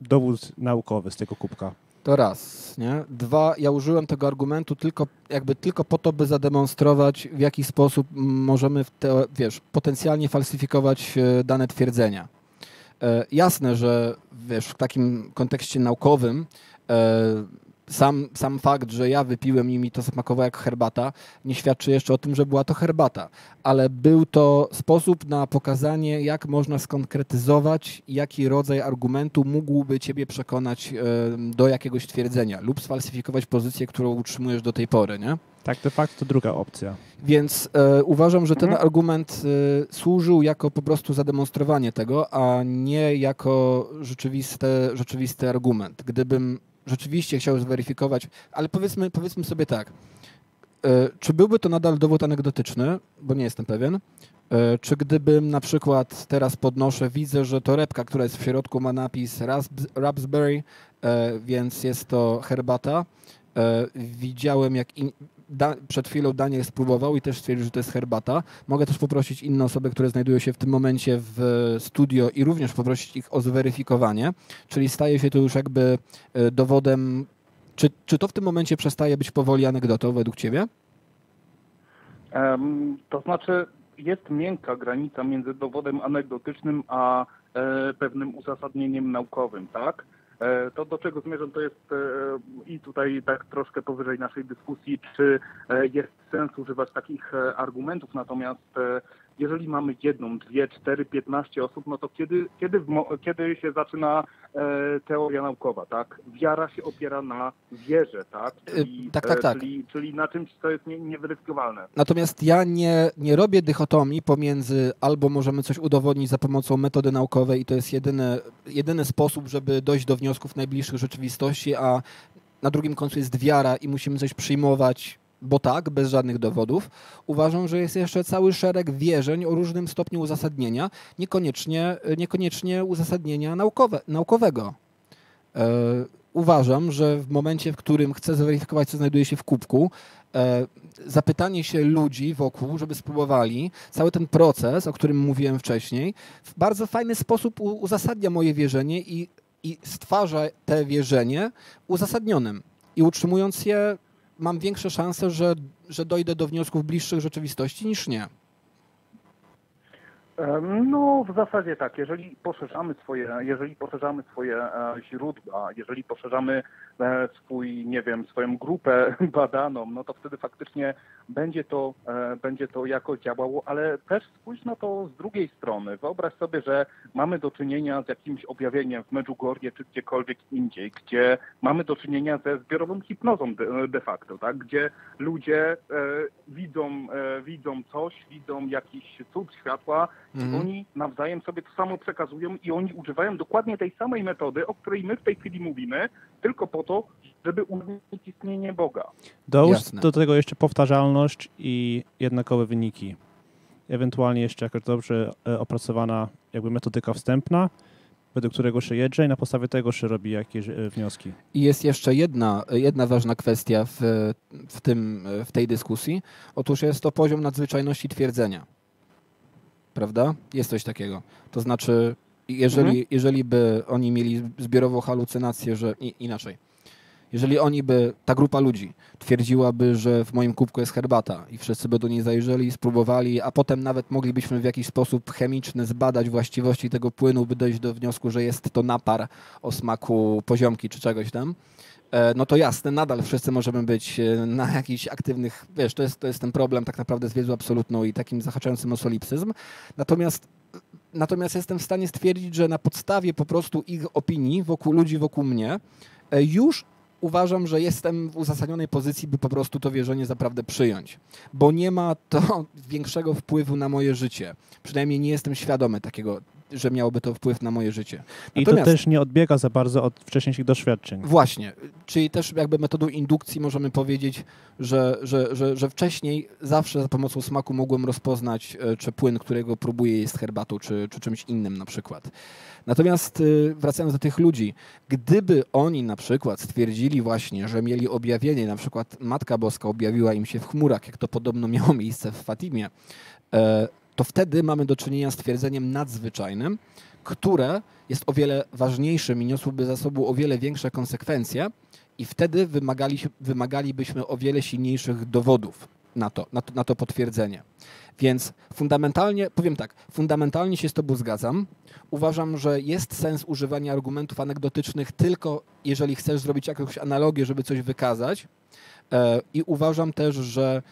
Speaker 2: dowód naukowy z tego kubka?
Speaker 1: To raz, nie? Dwa, ja użyłem tego argumentu tylko, jakby tylko po to, by zademonstrować, w jaki sposób możemy, te, wiesz, potencjalnie falsyfikować e, dane twierdzenia. E, jasne, że wiesz, w takim kontekście naukowym e, sam, sam fakt, że ja wypiłem i mi to smakowało jak herbata, nie świadczy jeszcze o tym, że była to herbata, ale był to sposób na pokazanie, jak można skonkretyzować, jaki rodzaj argumentu mógłby ciebie przekonać do jakiegoś twierdzenia lub sfalsyfikować pozycję, którą utrzymujesz do tej pory, nie?
Speaker 2: Tak, de facto to druga opcja.
Speaker 1: Więc e, uważam, że ten mhm. argument e, służył jako po prostu zademonstrowanie tego, a nie jako rzeczywiste, rzeczywisty argument. Gdybym rzeczywiście chciał zweryfikować, ale powiedzmy, powiedzmy sobie tak, e, czy byłby to nadal dowód anegdotyczny, bo nie jestem pewien, e, czy gdybym na przykład teraz podnoszę, widzę, że torebka, która jest w środku ma napis Raspberry, e, więc jest to herbata, widziałem jak in, da, przed chwilą Daniel spróbował i też stwierdził, że to jest herbata. Mogę też poprosić inne osoby, które znajdują się w tym momencie w studio i również poprosić ich o zweryfikowanie, czyli staje się to już jakby e, dowodem. Czy, czy to w tym momencie przestaje być powoli anegdotą według Ciebie?
Speaker 4: Um, to znaczy, jest miękka granica między dowodem anegdotycznym a e, pewnym uzasadnieniem naukowym, tak? E, to do czego zmierzam, to jest e, i tutaj tak troszkę powyżej naszej dyskusji, czy e, jest sens używać takich argumentów, natomiast jeżeli mamy jedną, dwie, cztery, piętnaście osób, no to kiedy, kiedy, kiedy się zaczyna e, teoria naukowa, tak? Wiara się opiera na wierze, tak?
Speaker 1: Czyli, tak, tak, tak.
Speaker 4: Czyli, czyli na czymś, co jest nie, nieweryfikowalne.
Speaker 1: Natomiast ja nie, nie robię dychotomii pomiędzy albo możemy coś udowodnić za pomocą metody naukowej i to jest jedyny, jedyny sposób, żeby dojść do wniosków najbliższych rzeczywistości, a na drugim końcu jest wiara i musimy coś przyjmować bo tak, bez żadnych dowodów, uważam, że jest jeszcze cały szereg wierzeń o różnym stopniu uzasadnienia, niekoniecznie, niekoniecznie uzasadnienia naukowe, naukowego. E, uważam, że w momencie, w którym chcę zweryfikować, co znajduje się w kubku, e, zapytanie się ludzi wokół, żeby spróbowali, cały ten proces, o którym mówiłem wcześniej, w bardzo fajny sposób uzasadnia moje wierzenie i, i stwarza te wierzenie uzasadnionym i utrzymując je mam większe szanse, że, że dojdę do wniosków bliższych rzeczywistości niż nie.
Speaker 4: No, w zasadzie tak. Jeżeli poszerzamy swoje, jeżeli poszerzamy swoje e, źródła, jeżeli poszerzamy swój, nie wiem, swoją grupę *laughs* badaną, no to wtedy faktycznie będzie to, e, będzie to jakoś działało, ale też spójrz na to z drugiej strony. Wyobraź sobie, że mamy do czynienia z jakimś objawieniem w Medjugorje czy gdziekolwiek indziej, gdzie mamy do czynienia ze zbiorową hipnozą de, de facto, tak? gdzie ludzie e, widzą, e, widzą coś, widzą jakiś cud światła mhm. i oni nawzajem sobie to samo przekazują i oni używają dokładnie tej samej metody, o której my w tej chwili mówimy, tylko po to, żeby uniknąć istnienie Boga.
Speaker 2: Dołóż do tego jeszcze powtarzalność i jednakowe wyniki. Ewentualnie jeszcze jakaś dobrze e, opracowana jakby metodyka wstępna, według którego się jedzie i na podstawie tego się robi jakieś e, wnioski.
Speaker 1: I jest jeszcze jedna, jedna ważna kwestia w, w, tym, w tej dyskusji. Otóż jest to poziom nadzwyczajności twierdzenia. Prawda? Jest coś takiego. To znaczy, jeżeli, mhm. jeżeli by oni mieli zbiorową halucynację, że inaczej jeżeli oni by, ta grupa ludzi twierdziłaby, że w moim kubku jest herbata i wszyscy by do niej zajrzeli, spróbowali, a potem nawet moglibyśmy w jakiś sposób chemiczny zbadać właściwości tego płynu, by dojść do wniosku, że jest to napar o smaku poziomki czy czegoś tam, no to jasne, nadal wszyscy możemy być e, na jakichś aktywnych, wiesz, to jest, to jest ten problem tak naprawdę z wiedzą absolutną i takim zahaczającym o solipsyzm. Natomiast Natomiast jestem w stanie stwierdzić, że na podstawie po prostu ich opinii wokół ludzi, wokół mnie, e, już uważam, że jestem w uzasadnionej pozycji, by po prostu to wierzenie zaprawdę przyjąć, bo nie ma to *laughs* większego wpływu na moje życie. Przynajmniej nie jestem świadomy takiego, że miałoby to wpływ na moje życie.
Speaker 2: I to też nie odbiega za bardzo od wcześniejszych doświadczeń.
Speaker 1: Właśnie, czyli też jakby metodą indukcji możemy powiedzieć, że, że, że, że wcześniej zawsze za pomocą smaku mogłem rozpoznać, e, czy płyn, którego próbuję jest herbatą, czy, czy czymś innym na przykład. Natomiast y, wracając do tych ludzi, gdyby oni na przykład stwierdzili właśnie, że mieli objawienie, na przykład Matka Boska objawiła im się w chmurach, jak to podobno miało miejsce w Fatimie, e, to wtedy mamy do czynienia z twierdzeniem nadzwyczajnym, które jest o wiele ważniejszym i niosłoby za sobą o wiele większe konsekwencje i wtedy wymagali, wymagalibyśmy o wiele silniejszych dowodów na to, na to, na to potwierdzenie. Więc fundamentalnie, powiem tak, fundamentalnie się z Tobą zgadzam. Uważam, że jest sens używania argumentów anegdotycznych tylko jeżeli chcesz zrobić jakąś analogię, żeby coś wykazać. E, I uważam też, że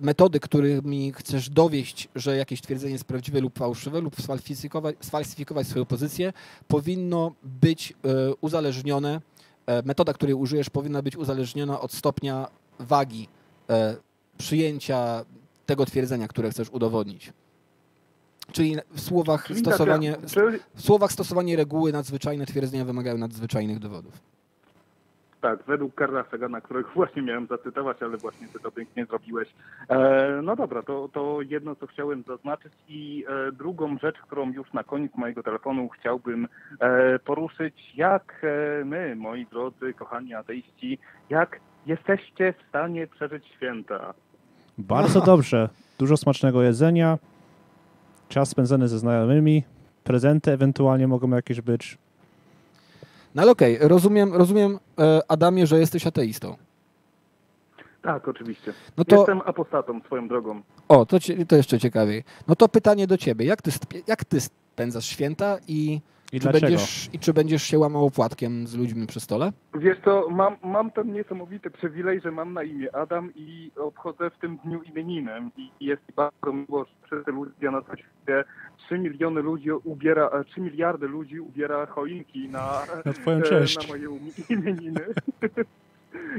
Speaker 1: metody, którymi chcesz dowieść, że jakieś twierdzenie jest prawdziwe lub fałszywe, lub sfalsyfikować, sfalsyfikować swoją pozycję, powinno być e, uzależnione, metoda, której użyjesz, powinna być uzależniona od stopnia wagi przyjęcia tego twierdzenia, które chcesz udowodnić. Czyli w słowach, Czyli stosowanie, tak, w słowach stosowanie reguły nadzwyczajne twierdzenia wymagają nadzwyczajnych dowodów.
Speaker 4: Tak, według Karla Sagana, którego *laughs* właśnie miałem zacytować, ale właśnie ty to pięknie zrobiłeś. E, no dobra, to, to jedno, co chciałem zaznaczyć i e, drugą rzecz, którą już na koniec mojego telefonu chciałbym e, poruszyć, jak e, my, moi drodzy, kochani ateiści, jak jesteście w stanie przeżyć święta?
Speaker 2: Bardzo dobrze. Dużo smacznego jedzenia, czas spędzony ze znajomymi, prezenty ewentualnie mogą jakieś być.
Speaker 1: No ale okej, okay. rozumiem, rozumiem e, Adamie, że jesteś ateistą.
Speaker 4: Tak, oczywiście. No to... Jestem apostatą swoją drogą.
Speaker 1: O, to, to jeszcze ciekawiej. No to pytanie do ciebie. Jak ty, jak ty spędzasz święta i
Speaker 2: i
Speaker 1: czy będziesz, I czy będziesz się łamał opłatkiem z ludźmi przy stole?
Speaker 4: Wiesz to mam, mam ten niesamowity przywilej, że mam na imię Adam i obchodzę w tym dniu imieniny. I jest bardzo miło, że wszyscy ludzie na świecie 3 miliony ludzi ubiera, 3 miliardy ludzi ubiera choinki na,
Speaker 2: na, twoją cześć.
Speaker 4: na moje imieniny. *laughs*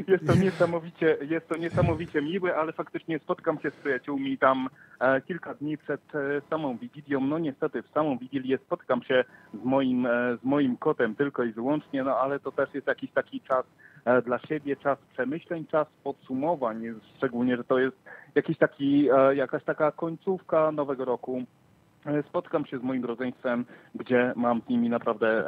Speaker 4: Jest to niesamowicie, jest to niesamowicie miłe, ale faktycznie spotkam się z przyjaciółmi tam e, kilka dni przed e, samą Wigilią. No niestety w samą Wigilię spotkam się z moim, e, z moim kotem tylko i wyłącznie, no ale to też jest jakiś taki czas e, dla siebie, czas przemyśleń, czas podsumowań, szczególnie, że to jest jakiś taki, e, jakaś taka końcówka nowego roku. E, spotkam się z moim rodzeństwem, gdzie mam z nimi naprawdę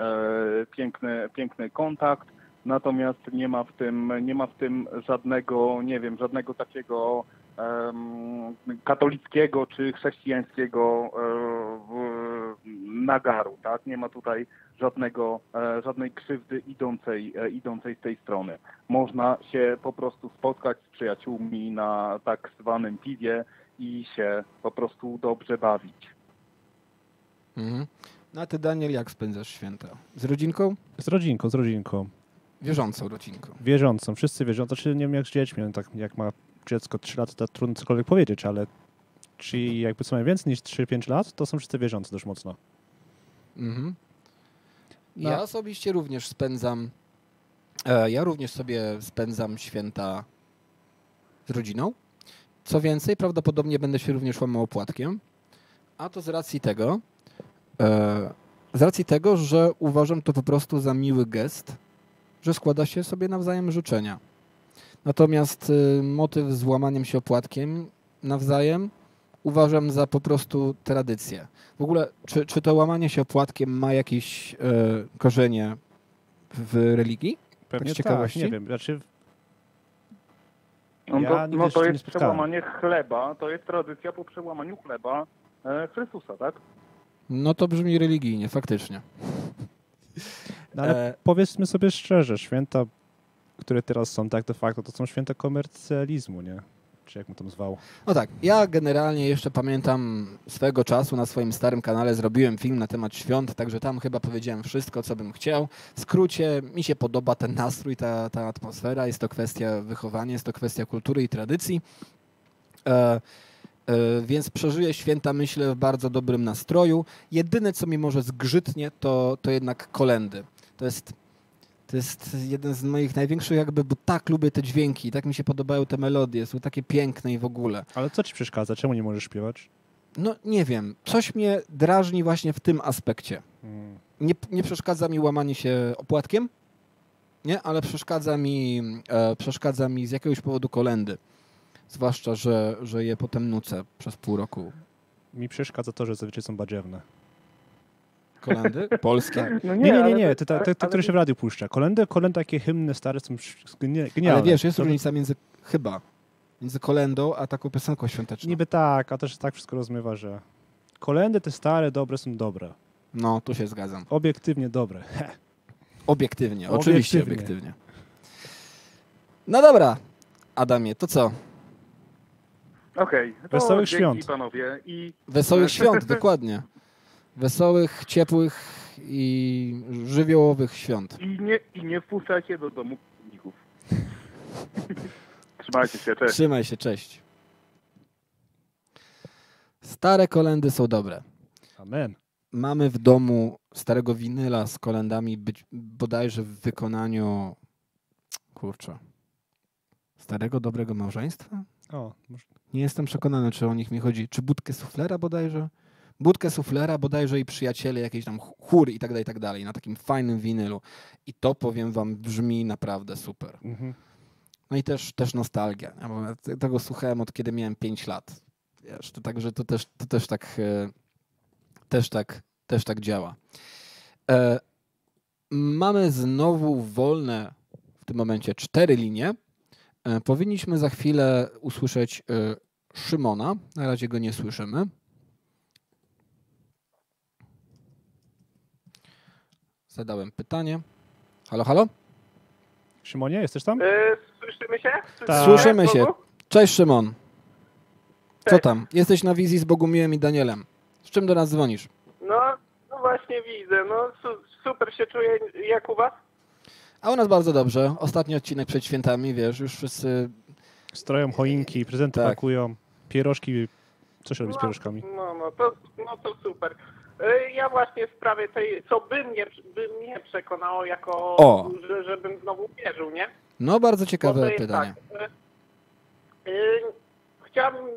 Speaker 4: piękny, piękny kontakt natomiast nie ma w tym, nie ma w tym żadnego, nie wiem, żadnego takiego um, katolickiego czy chrześcijańskiego um, nagaru, tak? Nie ma tutaj żadnego, e, żadnej krzywdy idącej, e, idącej z tej strony. Można się po prostu spotkać z przyjaciółmi na tak zwanym piwie i się po prostu dobrze bawić.
Speaker 1: Mhm. No a ty, Daniel, jak spędzasz święta? Z rodzinką?
Speaker 2: Z rodzinką, z rodzinką.
Speaker 1: Wierzącą rodzinką.
Speaker 2: Wierzącą, wszyscy wierzący. Znaczy nie wiem jak z dziećmi, no tak jak ma dziecko 3 lata, to trudno cokolwiek powiedzieć, ale czy jakby co mają więcej niż 3-5 lat, to są wszyscy wierzący dość mocno. Mhm.
Speaker 1: No. Ja osobiście również spędzam, e, ja również sobie spędzam święta z rodziną. Co więcej, prawdopodobnie będę się również łamał opłatkiem, a to z racji tego, e, z racji tego, że uważam to po prostu za miły gest, że składa się sobie nawzajem życzenia. Natomiast y, motyw z łamaniem się opłatkiem nawzajem uważam za po prostu tradycję. W ogóle, czy, czy to łamanie się opłatkiem ma jakieś y, korzenie w religii?
Speaker 2: Pewnie tak, nie wiem. Znaczy,
Speaker 4: no to, no to jest przełamanie chleba, to jest tradycja po przełamaniu chleba e, Chrystusa, tak?
Speaker 1: No to brzmi religijnie, faktycznie. *laughs*
Speaker 2: No ale e... powiedzmy sobie szczerze, święta, które teraz są tak de facto, to są święta komercjalizmu, nie? Czy jak mu tam zwał?
Speaker 1: No tak, ja generalnie jeszcze pamiętam swego czasu na swoim starym kanale zrobiłem film na temat świąt, także tam chyba powiedziałem wszystko, co bym chciał. W skrócie, mi się podoba ten nastrój, ta, ta atmosfera, jest to kwestia wychowania, jest to kwestia kultury i tradycji. E, E, więc przeżyję święta, myślę, w bardzo dobrym nastroju. Jedyne, co mi może zgrzytnie, to, to jednak kolendy. To jest, to jest jeden z moich największych jakby, bo tak lubię te dźwięki, tak mi się podobają te melodie, są takie piękne i w ogóle.
Speaker 2: Ale co ci przeszkadza? Czemu nie możesz śpiewać?
Speaker 1: no nie wiem, coś mnie drażni właśnie w tym aspekcie.
Speaker 2: Mm.
Speaker 1: Nie, nie przeszkadza mi łamanie się opłatkiem, nie, ale przeszkadza mi, e, przeszkadza mi z jakiegoś powodu kolendy. Zwłaszcza, że, że je potem nucę przez pół roku.
Speaker 2: Mi przeszkadza to, że zazwyczaj są badziewne.
Speaker 1: Kolendy? *laughs* Polskie?
Speaker 4: No
Speaker 2: Nie, nie, nie,
Speaker 4: ale-
Speaker 2: nie, te, te, te, te które się w radiu puszcza. Kolendy, kolendy takie hymny stare są genialne.
Speaker 1: Ale wiesz, jest
Speaker 2: To-
Speaker 1: różnica między, chyba, między kolendą a taką piosenką świąteczną.
Speaker 2: Niby tak, a też tak wszystko rozmywa, że kolendy te stare, dobre są dobre.
Speaker 1: No, tu się zgadzam.
Speaker 2: Obiektywnie dobre. *laughs*
Speaker 1: Obiektywnie, oczywiście
Speaker 2: Obiektywnie.
Speaker 1: obiektywnie. No dobra, Adamie, to co?
Speaker 4: Okej, to
Speaker 2: Wesołych świąt.
Speaker 4: panowie. I
Speaker 1: Wesołych *laughs* świąt, dokładnie. Wesołych, ciepłych i żywiołowych świąt.
Speaker 4: I nie, I nie wpuszczajcie do domu ników. Trzymajcie się, cześć.
Speaker 1: Trzymaj się, cześć. Stare kolendy są dobre.
Speaker 2: Amen.
Speaker 1: Mamy w domu starego winyla z kolendami, być, bodajże w wykonaniu, kurczę, starego dobrego małżeństwa?
Speaker 2: O, może-
Speaker 1: Nie jestem przekonany, czy o nich mi chodzi. Czy budkę suflera bodajże? Budkę suflera bodajże i przyjaciele, jakieś tam chór i tak dalej, i tak dalej, na takim fajnym winylu. I to, powiem wam, brzmi naprawdę super.
Speaker 2: mhm.
Speaker 1: No i też, też nostalgia. Ja tego słuchałem od kiedy miałem 5 lat. Wiesz, to także to też, to też tak e, też tak też tak działa. E, mamy znowu wolne w tym momencie cztery linie. E, powinniśmy za chwilę usłyszeć e, Szymona. Na razie go nie słyszymy. Zadałem pytanie. Halo, halo?
Speaker 2: Szymonie, jesteś tam?
Speaker 5: E, słyszymy się?
Speaker 2: Tak.
Speaker 1: Słyszymy się. Cześć Szymon. Co
Speaker 5: Cześć.
Speaker 1: tam? Jesteś na wizji z Bogumiłem i Danielem. Z czym do nas dzwonisz?
Speaker 5: No, no właśnie widzę. No su- super się czuję. Jak u was?
Speaker 1: A u nas bardzo dobrze. Ostatni odcinek przed świętami, wiesz, już wszyscy...
Speaker 2: Stroją choinki, prezenty
Speaker 1: Tak.
Speaker 2: pakują, pierożki. Co się robi z pierożkami?
Speaker 5: No, no, to, no to super. E, Ja właśnie w sprawie tej, co by mnie, by mnie przekonało jako,
Speaker 1: O.
Speaker 5: że, żebym znowu wierzył, nie?
Speaker 1: No, bardzo ciekawe pytanie.
Speaker 5: Tak, e, chciałbym e,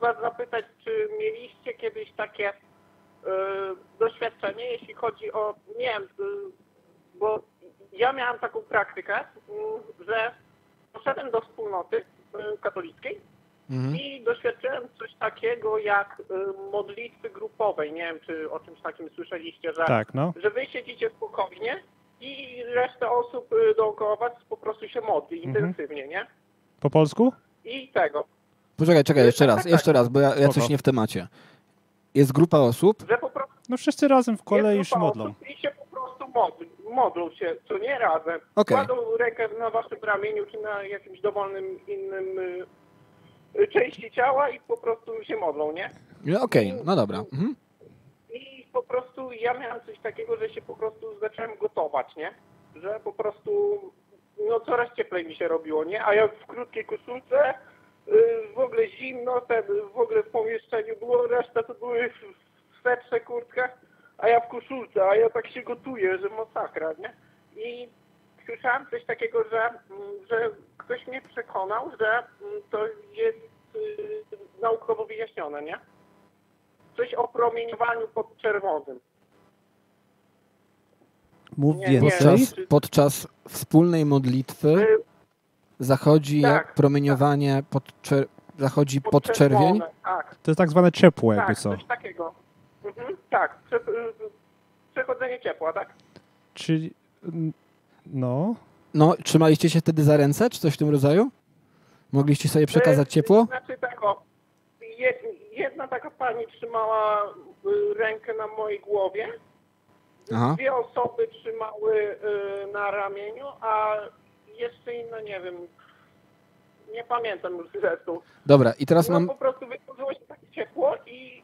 Speaker 5: was zapytać, czy mieliście kiedyś takie e, doświadczenie, jeśli chodzi o, nie wiem, bo ja miałem taką praktykę, m, że poszedłem do wspólnoty katolickiej
Speaker 1: Mhm.
Speaker 5: i doświadczyłem coś takiego jak e, modlitwy grupowej. Nie wiem, czy o czymś takim słyszeliście, że
Speaker 2: Tak, no.
Speaker 5: że wy siedzicie spokojnie i reszta osób y, dookoła was po prostu się modli
Speaker 2: Mhm.
Speaker 5: intensywnie, nie?
Speaker 2: Po polsku?
Speaker 5: I tego,
Speaker 1: Poczekaj, czekaj, jeszcze raz, jeszcze raz, bo ja, ja coś nie w temacie. Jest grupa osób,
Speaker 5: że po prostu
Speaker 2: No wszyscy razem w kolei
Speaker 5: grupa
Speaker 2: modlą.
Speaker 5: i się po prostu modl, modlą się, co nie razem.
Speaker 1: Okej.
Speaker 5: Kładą rękę na waszym ramieniu czy na jakimś dowolnym innym y, y, części ciała i po prostu się modlą, nie?
Speaker 1: No, okej, no dobra. Mhm.
Speaker 5: I po prostu ja miałem coś takiego, że się po prostu zacząłem gotować, nie? Że po prostu no coraz cieplej mi się robiło, nie? A ja w krótkiej koszulce, yy, w ogóle zimno, ten, w ogóle w pomieszczeniu było, reszta to były w w swetrze, kurtkach, a ja w koszulce, a ja tak się gotuję, że masakra, nie? I słyszałem coś takiego, że, mm, że ktoś mnie przekonał, że mm, to jest yy, naukowo wyjaśnione, nie? coś o promieniowaniu podczerwonym.
Speaker 2: Mów
Speaker 5: Nie, nie.
Speaker 2: więcej.
Speaker 1: Podczas, podczas wspólnej modlitwy
Speaker 5: Y,
Speaker 1: zachodzi
Speaker 5: Tak,
Speaker 1: jak promieniowanie podczer... zachodzi podczerwień.
Speaker 5: Tak,
Speaker 2: To jest tak zwane ciepło jakby
Speaker 5: tak,
Speaker 2: co.
Speaker 5: coś takiego. Mhm, tak, prze, y, przechodzenie ciepła, tak?
Speaker 2: Czyli... No...
Speaker 1: No, trzymaliście się wtedy za ręce, czy coś w tym rodzaju? Mogliście sobie przekazać
Speaker 5: Y,
Speaker 1: ciepło?
Speaker 5: Znaczy tego, je, jedna taka pani trzymała y, rękę na mojej głowie,
Speaker 1: Aha.
Speaker 5: dwie osoby trzymały y, na ramieniu, a jeszcze inna, nie wiem, nie pamiętam już zresztą.
Speaker 1: Dobra, i teraz
Speaker 5: no
Speaker 1: mam...
Speaker 5: po prostu wytworzyło się takie ciepło i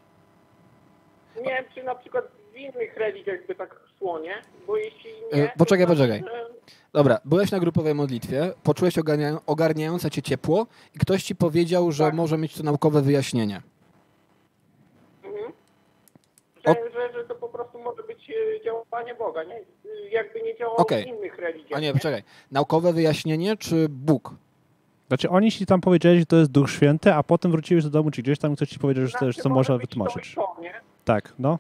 Speaker 5: nie wiem, czy na przykład innych religiach by tak szło, nie? Bo jeśli nie...
Speaker 1: E, poczekaj,
Speaker 5: to znaczy,
Speaker 1: poczekaj.
Speaker 5: że-
Speaker 1: Dobra, byłeś na grupowej modlitwie, poczułeś ogarnia... ogarniające cię ciepło i ktoś ci powiedział, że
Speaker 5: Tak.
Speaker 1: może mieć to naukowe wyjaśnienie.
Speaker 5: Mhm.
Speaker 1: O-
Speaker 5: Że, że, że to po prostu może być e, działanie Boga, nie? Jakby nie działało w innych religiach.
Speaker 1: A nie, poczekaj. Naukowe wyjaśnienie czy Bóg?
Speaker 2: Znaczy oni ci tam powiedzieli, że to jest Duch Święty, a potem wróciłeś do domu, czy gdzieś tam ktoś ci powiedział, że to,
Speaker 5: Znaczy,
Speaker 2: że to
Speaker 5: może
Speaker 2: wytłumaczyć.
Speaker 5: To, to, nie?
Speaker 2: Tak, no.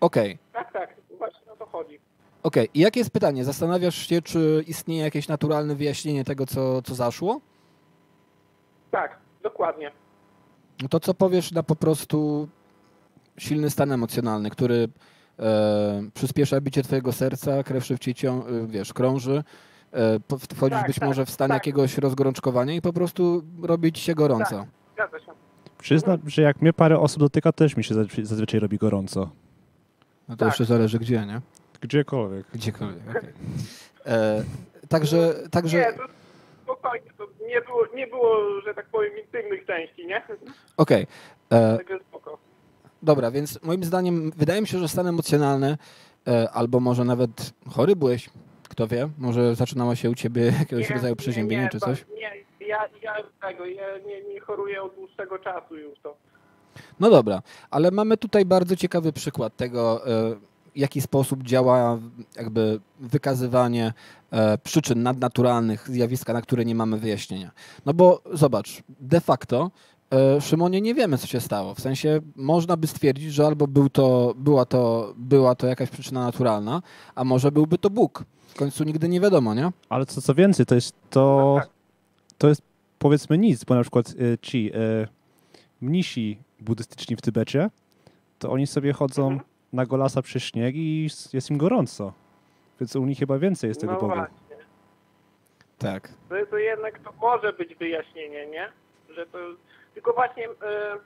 Speaker 1: Okej,
Speaker 5: Tak, tak, właśnie o to chodzi.
Speaker 1: okej. I jakie jest pytanie? Zastanawiasz się, czy istnieje jakieś naturalne wyjaśnienie tego, co, co zaszło?
Speaker 5: Tak, dokładnie.
Speaker 1: No to co powiesz na po prostu silny stan emocjonalny, który e, przyspiesza bicie twojego serca, krew szybciej cią, e, wiesz, krąży, e, wchodzisz
Speaker 5: Tak,
Speaker 1: być
Speaker 5: tak,
Speaker 1: może w stan
Speaker 5: tak.
Speaker 1: jakiegoś rozgorączkowania i po prostu robi ci się gorąco.
Speaker 5: Zgadza się.
Speaker 2: Przyznam, że jak mnie parę osób dotyka, też mi się zazwy- zazwyczaj robi gorąco.
Speaker 1: No to
Speaker 5: Tak.
Speaker 1: jeszcze zależy gdzie, nie?
Speaker 2: Gdziekolwiek.
Speaker 1: Gdziekolwiek, okej. E, Także, także,
Speaker 5: Nie, to spokojnie, to nie było, nie było, że tak powiem, intymnych części, nie?
Speaker 1: okej. E,
Speaker 5: Także spoko.
Speaker 1: Dobra, więc moim zdaniem wydaje mi się, że stan emocjonalny e, albo może nawet chory byłeś, kto wie, może zaczynało się u ciebie *laughs* jakiegoś
Speaker 5: Nie,
Speaker 1: rodzaju
Speaker 5: nie,
Speaker 1: przeziębienie
Speaker 5: nie,
Speaker 1: czy
Speaker 5: ba-
Speaker 1: coś?
Speaker 5: Nie, ja, ja tego, ja nie, nie choruję od dłuższego czasu już to.
Speaker 1: No dobra, ale mamy tutaj bardzo ciekawy przykład tego, e, w jaki sposób działa jakby wykazywanie e, przyczyn nadnaturalnych zjawiska, na które nie mamy wyjaśnienia. No bo zobacz, de facto e, Szymonie nie wiemy, co się stało. W sensie można by stwierdzić, że albo był to, była, to, była to jakaś przyczyna naturalna, a może byłby to Bóg. W końcu nigdy nie wiadomo, nie?
Speaker 2: Ale co, co więcej, to jest to,
Speaker 5: Tak, tak.
Speaker 2: to jest powiedzmy nic, bo na przykład ci mnisi buddystyczni w Tybecie, to oni sobie chodzą
Speaker 5: Mhm.
Speaker 2: na golasa przy śnieg i jest im gorąco. Więc u nich chyba więcej jest tego
Speaker 5: no
Speaker 2: Boga.
Speaker 5: właśnie.
Speaker 1: Tak.
Speaker 5: To, to jednak to może być wyjaśnienie, nie? Że to, tylko właśnie czy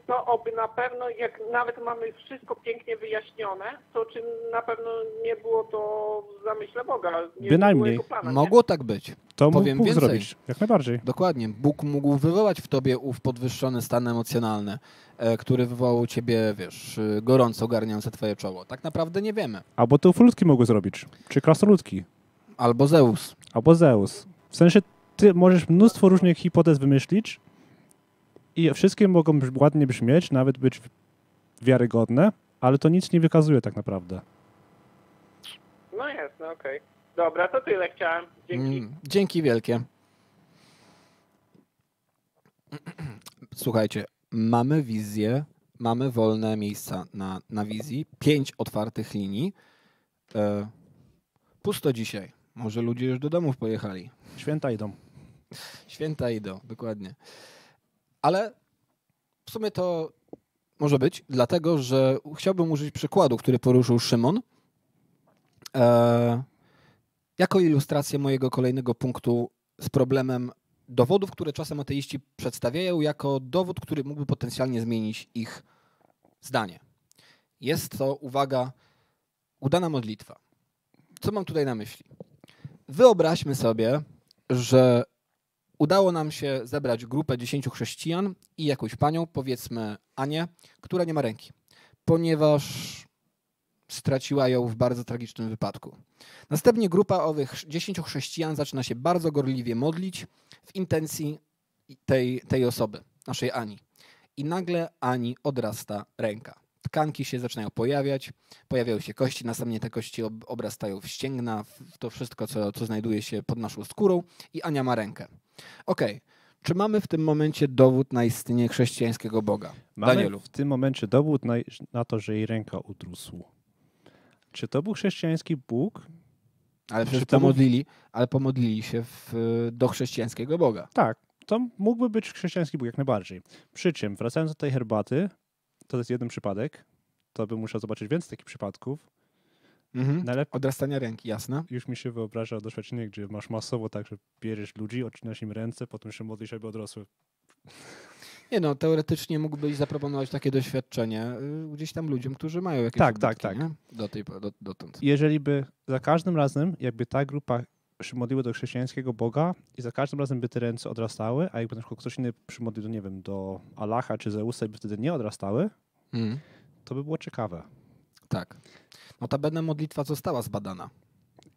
Speaker 5: to oby na pewno, jak nawet mamy wszystko pięknie wyjaśnione, to czy na pewno nie było to w zamyśle Boga? Nie
Speaker 2: Bynajmniej.
Speaker 5: plana?
Speaker 1: Mogło tak być.
Speaker 2: To mógł
Speaker 1: Powiem
Speaker 2: Bóg
Speaker 1: więcej.
Speaker 2: zrobić, jak najbardziej.
Speaker 1: Dokładnie. Bóg mógł wywołać w tobie ów podwyższony stan emocjonalny, e, który wywołał u ciebie, wiesz, e, gorąco ogarniające twoje czoło. Tak naprawdę nie wiemy.
Speaker 2: Albo to uflutki mogły zrobić, czy krasnoludki,
Speaker 1: Albo Zeus.
Speaker 2: albo Zeus. W sensie ty możesz mnóstwo różnych hipotez wymyślić i wszystkie mogą ładnie brzmieć, nawet być wiarygodne, ale to nic nie wykazuje tak naprawdę.
Speaker 5: No jest, no okej. Dobra, to tyle chciałem. Dzięki.
Speaker 1: Mm, dzięki wielkie. Słuchajcie, mamy wizję, mamy wolne miejsca na, na wizji, pięć otwartych linii. E, pusto dzisiaj. Może ludzie już do domów pojechali.
Speaker 2: Święta idą.
Speaker 1: Święta idą, dokładnie. Ale w sumie to może być, dlatego że chciałbym użyć przykładu, który poruszył Szymon, e, jako ilustrację mojego kolejnego punktu z problemem dowodów, które czasem ateiści przedstawiają jako dowód, który mógłby potencjalnie zmienić ich zdanie. Jest to, uwaga, udana modlitwa. Co mam tutaj na myśli? Wyobraźmy sobie, że udało nam się zebrać grupę 10 chrześcijan i jakąś panią, powiedzmy Anię, która nie ma ręki, ponieważ straciła ją w bardzo tragicznym wypadku. Następnie grupa owych 10 chrześcijan zaczyna się bardzo gorliwie modlić w intencji tej, tej osoby, naszej Ani. I nagle Ani odrasta ręka. Tkanki się zaczynają pojawiać, pojawiają się kości, następnie te kości ob- obrastają w ścięgna, w to wszystko, co, co znajduje się pod naszą skórą i Ania ma rękę. Okej, czy mamy w tym momencie dowód na istnienie chrześcijańskiego Boga?
Speaker 2: Mamy
Speaker 1: Danielu.
Speaker 2: w tym momencie dowód na, na to, że jej ręka udrósł. Czy to był chrześcijański Bóg?
Speaker 1: Ale przecież pomodlili, ale pomodlili się w, do chrześcijańskiego Boga.
Speaker 2: Tak, to mógłby być chrześcijański Bóg jak najbardziej. Przy czym, wracając do tej herbaty, to jest jeden przypadek. To bym musiał zobaczyć więcej takich przypadków.
Speaker 1: Mhm.
Speaker 2: Najlepiej
Speaker 1: Odrastania ręki, jasne.
Speaker 2: już mi się wyobraża doświadczenie, gdzie masz masowo tak, że bierzesz ludzi, odcinasz im ręce, potem się modlisz, aby odrosły.
Speaker 1: Nie no, teoretycznie mógłbyś zaproponować takie doświadczenie y, gdzieś tam ludziom, którzy mają jakieś
Speaker 2: Tak, tak, tak.
Speaker 1: Nie? Do tej, do, dotąd.
Speaker 2: Jeżeli by za każdym razem, jakby ta grupa przymodliła do chrześcijańskiego Boga i za każdym razem by te ręce odrastały, a jakby na przykład ktoś inny przymodlił, nie wiem, do Allaha czy Zeusa i by wtedy nie odrastały,
Speaker 1: Mhm.
Speaker 2: to by było ciekawe.
Speaker 1: Tak. Notabene modlitwa została zbadana.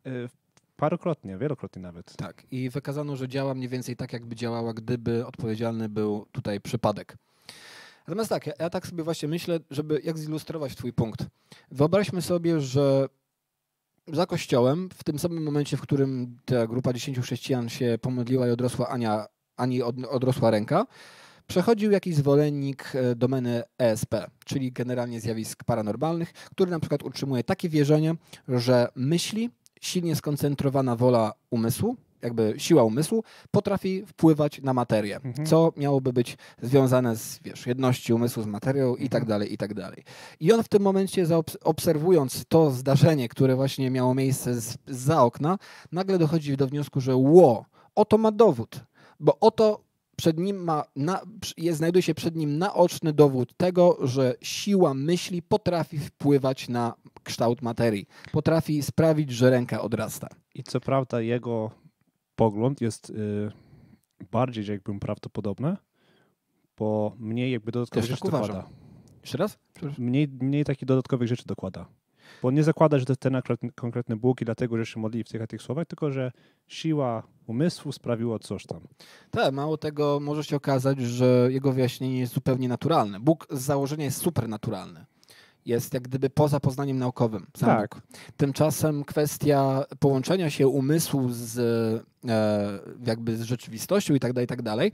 Speaker 2: Yy, Parokrotnie, wielokrotnie nawet.
Speaker 1: Tak. I wykazano, że działa mniej więcej tak, jakby działała, gdyby odpowiedzialny był tutaj przypadek. Natomiast tak, ja, ja tak sobie właśnie myślę, żeby jak zilustrować twój punkt. Wyobraźmy sobie, że za kościołem, w tym samym momencie, w którym ta grupa dziesięciu chrześcijan się pomodliła i odrosła Ania, Ani od, odrosła ręka, przechodził jakiś zwolennik e, domeny ESP, czyli generalnie zjawisk paranormalnych, który na przykład utrzymuje takie wierzenie, że myśli, silnie skoncentrowana wola umysłu, jakby siła umysłu, potrafi wpływać na materię,
Speaker 2: Mhm.
Speaker 1: co miałoby być związane z wiesz, jedności umysłu z materią i tak
Speaker 2: Mhm.
Speaker 1: dalej, i tak dalej. I on w tym momencie, obserwując to zdarzenie, które właśnie miało miejsce z, za okna, nagle dochodzi do wniosku, że ło, oto ma dowód, bo oto przed nim ma, na, jest, znajduje się przed nim naoczny dowód tego, że siła myśli potrafi wpływać na kształt materii, potrafi sprawić, że ręka odrasta.
Speaker 2: I co prawda jego pogląd jest y, bardziej jakbym prawdopodobny, bo mniej jakby dodatkowych
Speaker 1: Też
Speaker 2: rzeczy
Speaker 1: tak
Speaker 2: dokłada.
Speaker 1: Jeszcze raz?
Speaker 2: Mniej, mniej takich dodatkowych rzeczy dokłada. Bo nie zakłada, że to jest ten konkretny Bóg i dlatego, że się modli w tych a tych słowach, tylko że siła umysłu sprawiła coś tam.
Speaker 1: Tak, mało tego może się okazać, że jego wyjaśnienie jest zupełnie naturalne. Bóg z założenia jest supernaturalny. Jest jak gdyby poza poznaniem naukowym. Sam
Speaker 2: Tak.
Speaker 1: Bóg. Tymczasem kwestia połączenia się umysłu z, e, jakby z rzeczywistością i tak dalej, i tak dalej,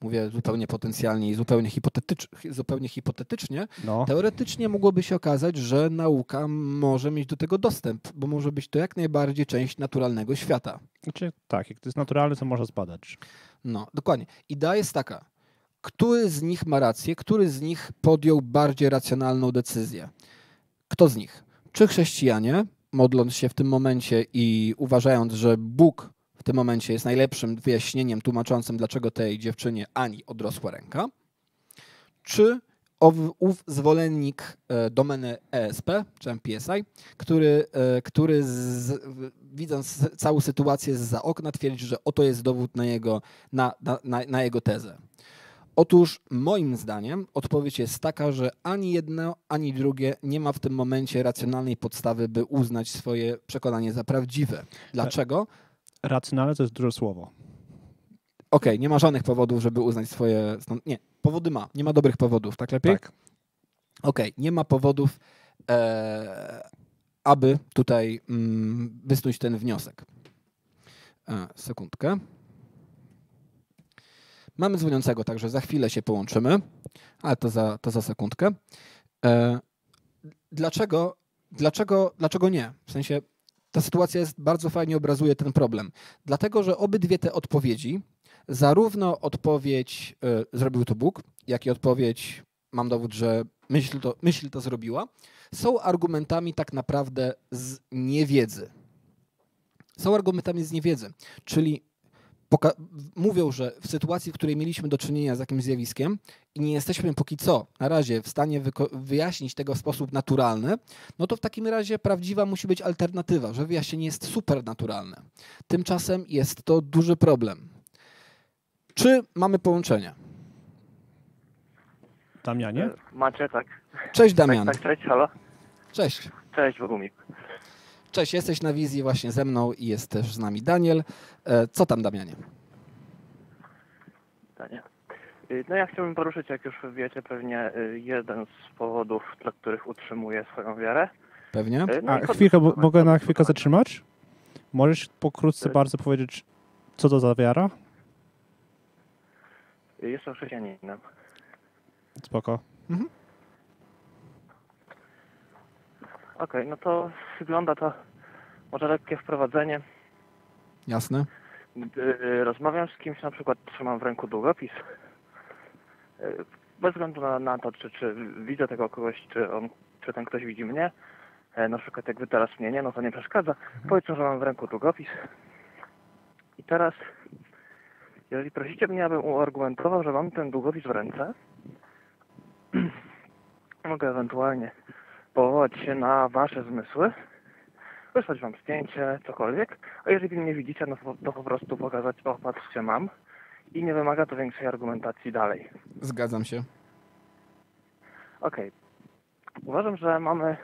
Speaker 1: mówię zupełnie potencjalnie i zupełnie, hipotetycz, zupełnie hipotetycznie,
Speaker 2: No,
Speaker 1: teoretycznie mogłoby się okazać, że nauka może mieć do tego dostęp, bo może być to jak najbardziej część naturalnego świata.
Speaker 2: znaczy tak, jak to jest naturalne, to można zbadać.
Speaker 1: No, dokładnie. Idea jest taka. Który z nich ma rację? Który z nich podjął bardziej racjonalną decyzję? Kto z nich? Czy chrześcijanie, modląc się w tym momencie i uważając, że Bóg tym momencie jest najlepszym wyjaśnieniem tłumaczącym, dlaczego tej dziewczynie Ani odrosła ręka? Czy ów zwolennik e, domeny ESP, czy MPSI, który, e, który z, widząc całą sytuację z za okna twierdzi, że oto jest dowód na jego, na, na, na jego tezę. Otóż moim zdaniem odpowiedź jest taka, że ani jedno, ani drugie nie ma w tym momencie racjonalnej podstawy, by uznać swoje przekonanie za prawdziwe. Dlaczego?
Speaker 2: Racjonalne to jest duże słowo.
Speaker 1: Okej, nie ma żadnych powodów, żeby uznać swoje... Nie, powody ma. Nie ma dobrych powodów, tak lepiej?
Speaker 2: Tak.
Speaker 1: Okej, nie ma powodów, e, aby tutaj mm, wysnuć ten wniosek. E, sekundkę. Mamy dzwoniącego, także za chwilę się połączymy, ale to za, to za sekundkę. E, dlaczego, dlaczego, dlaczego nie? W sensie ta sytuacja jest, bardzo fajnie obrazuje ten problem. Dlatego, że obydwie te odpowiedzi, zarówno odpowiedź e, zrobił to Bóg, jak i odpowiedź mam dowód, że myśl to, myśl to zrobiła, są argumentami tak naprawdę z niewiedzy. Są argumentami z niewiedzy, czyli mówią, że w sytuacji, w której mieliśmy do czynienia z jakimś zjawiskiem i nie jesteśmy póki co na razie w stanie wyko- wyjaśnić tego w sposób naturalny, no to w takim razie prawdziwa musi być alternatywa, że wyjaśnienie jest supernaturalne. Tymczasem jest to duży problem. Czy mamy połączenie?
Speaker 2: Damianie?
Speaker 6: E, Macie, tak.
Speaker 1: Cześć Damian.
Speaker 6: Tak, tak, cześć, halo.
Speaker 1: Cześć.
Speaker 6: Cześć, Bogumik.
Speaker 1: Cześć, jesteś na wizji właśnie ze mną i jest też z nami Daniel. E, Co tam Damianie?
Speaker 6: Pytanie. Y, No ja chciałbym poruszyć, jak już wiecie, pewnie y, jeden z powodów, dla których utrzymuję swoją wiarę.
Speaker 1: Pewnie?
Speaker 6: Y, no
Speaker 2: A chwilkę, bo, mogę na chwilkę zatrzymać? Możesz pokrótce bardzo powiedzieć, co to za wiara?
Speaker 6: Jestem chrześcijaninem.
Speaker 2: Spoko.
Speaker 6: Okej, no to wygląda to może lekkie wprowadzenie.
Speaker 1: Jasne.
Speaker 6: Gdy y, rozmawiam z kimś, na przykład trzymam w ręku długopis, y, bez względu na, na to, czy, czy widzę tego kogoś, czy, on, czy ten ktoś widzi mnie, e, na przykład jak wy teraz mnie nie, no to nie przeszkadza. Powiedzmy, że mam w ręku długopis. I teraz, jeżeli prosicie mnie, abym uargumentował, że mam ten długopis w ręce, *clears throat* mogę ewentualnie powołać się na wasze zmysły, wysłać wam zdjęcie, cokolwiek, a jeżeli mnie widzicie, no to, po prostu pokazać, o patrzcie, mam i nie wymaga to większej argumentacji dalej.
Speaker 1: Zgadzam się.
Speaker 6: Okej. Uważam, że mamy,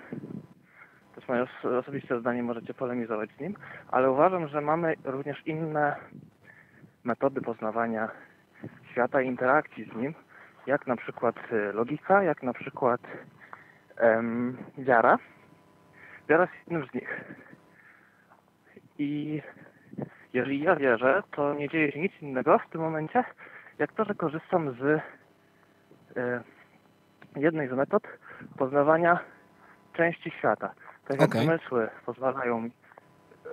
Speaker 6: to jest moje os- osobiste zdanie, możecie polemizować z nim, ale uważam, że mamy również inne metody poznawania świata i interakcji z nim, jak na przykład y, logika, jak na przykład em, wiara. Wiara jest jednym z nich. I jeżeli ja wierzę, to nie dzieje się nic innego w tym momencie, jak to, że korzystam z e, jednej z metod poznawania części świata. Tak jak
Speaker 1: Okej.
Speaker 6: zmysły pozwalają mi.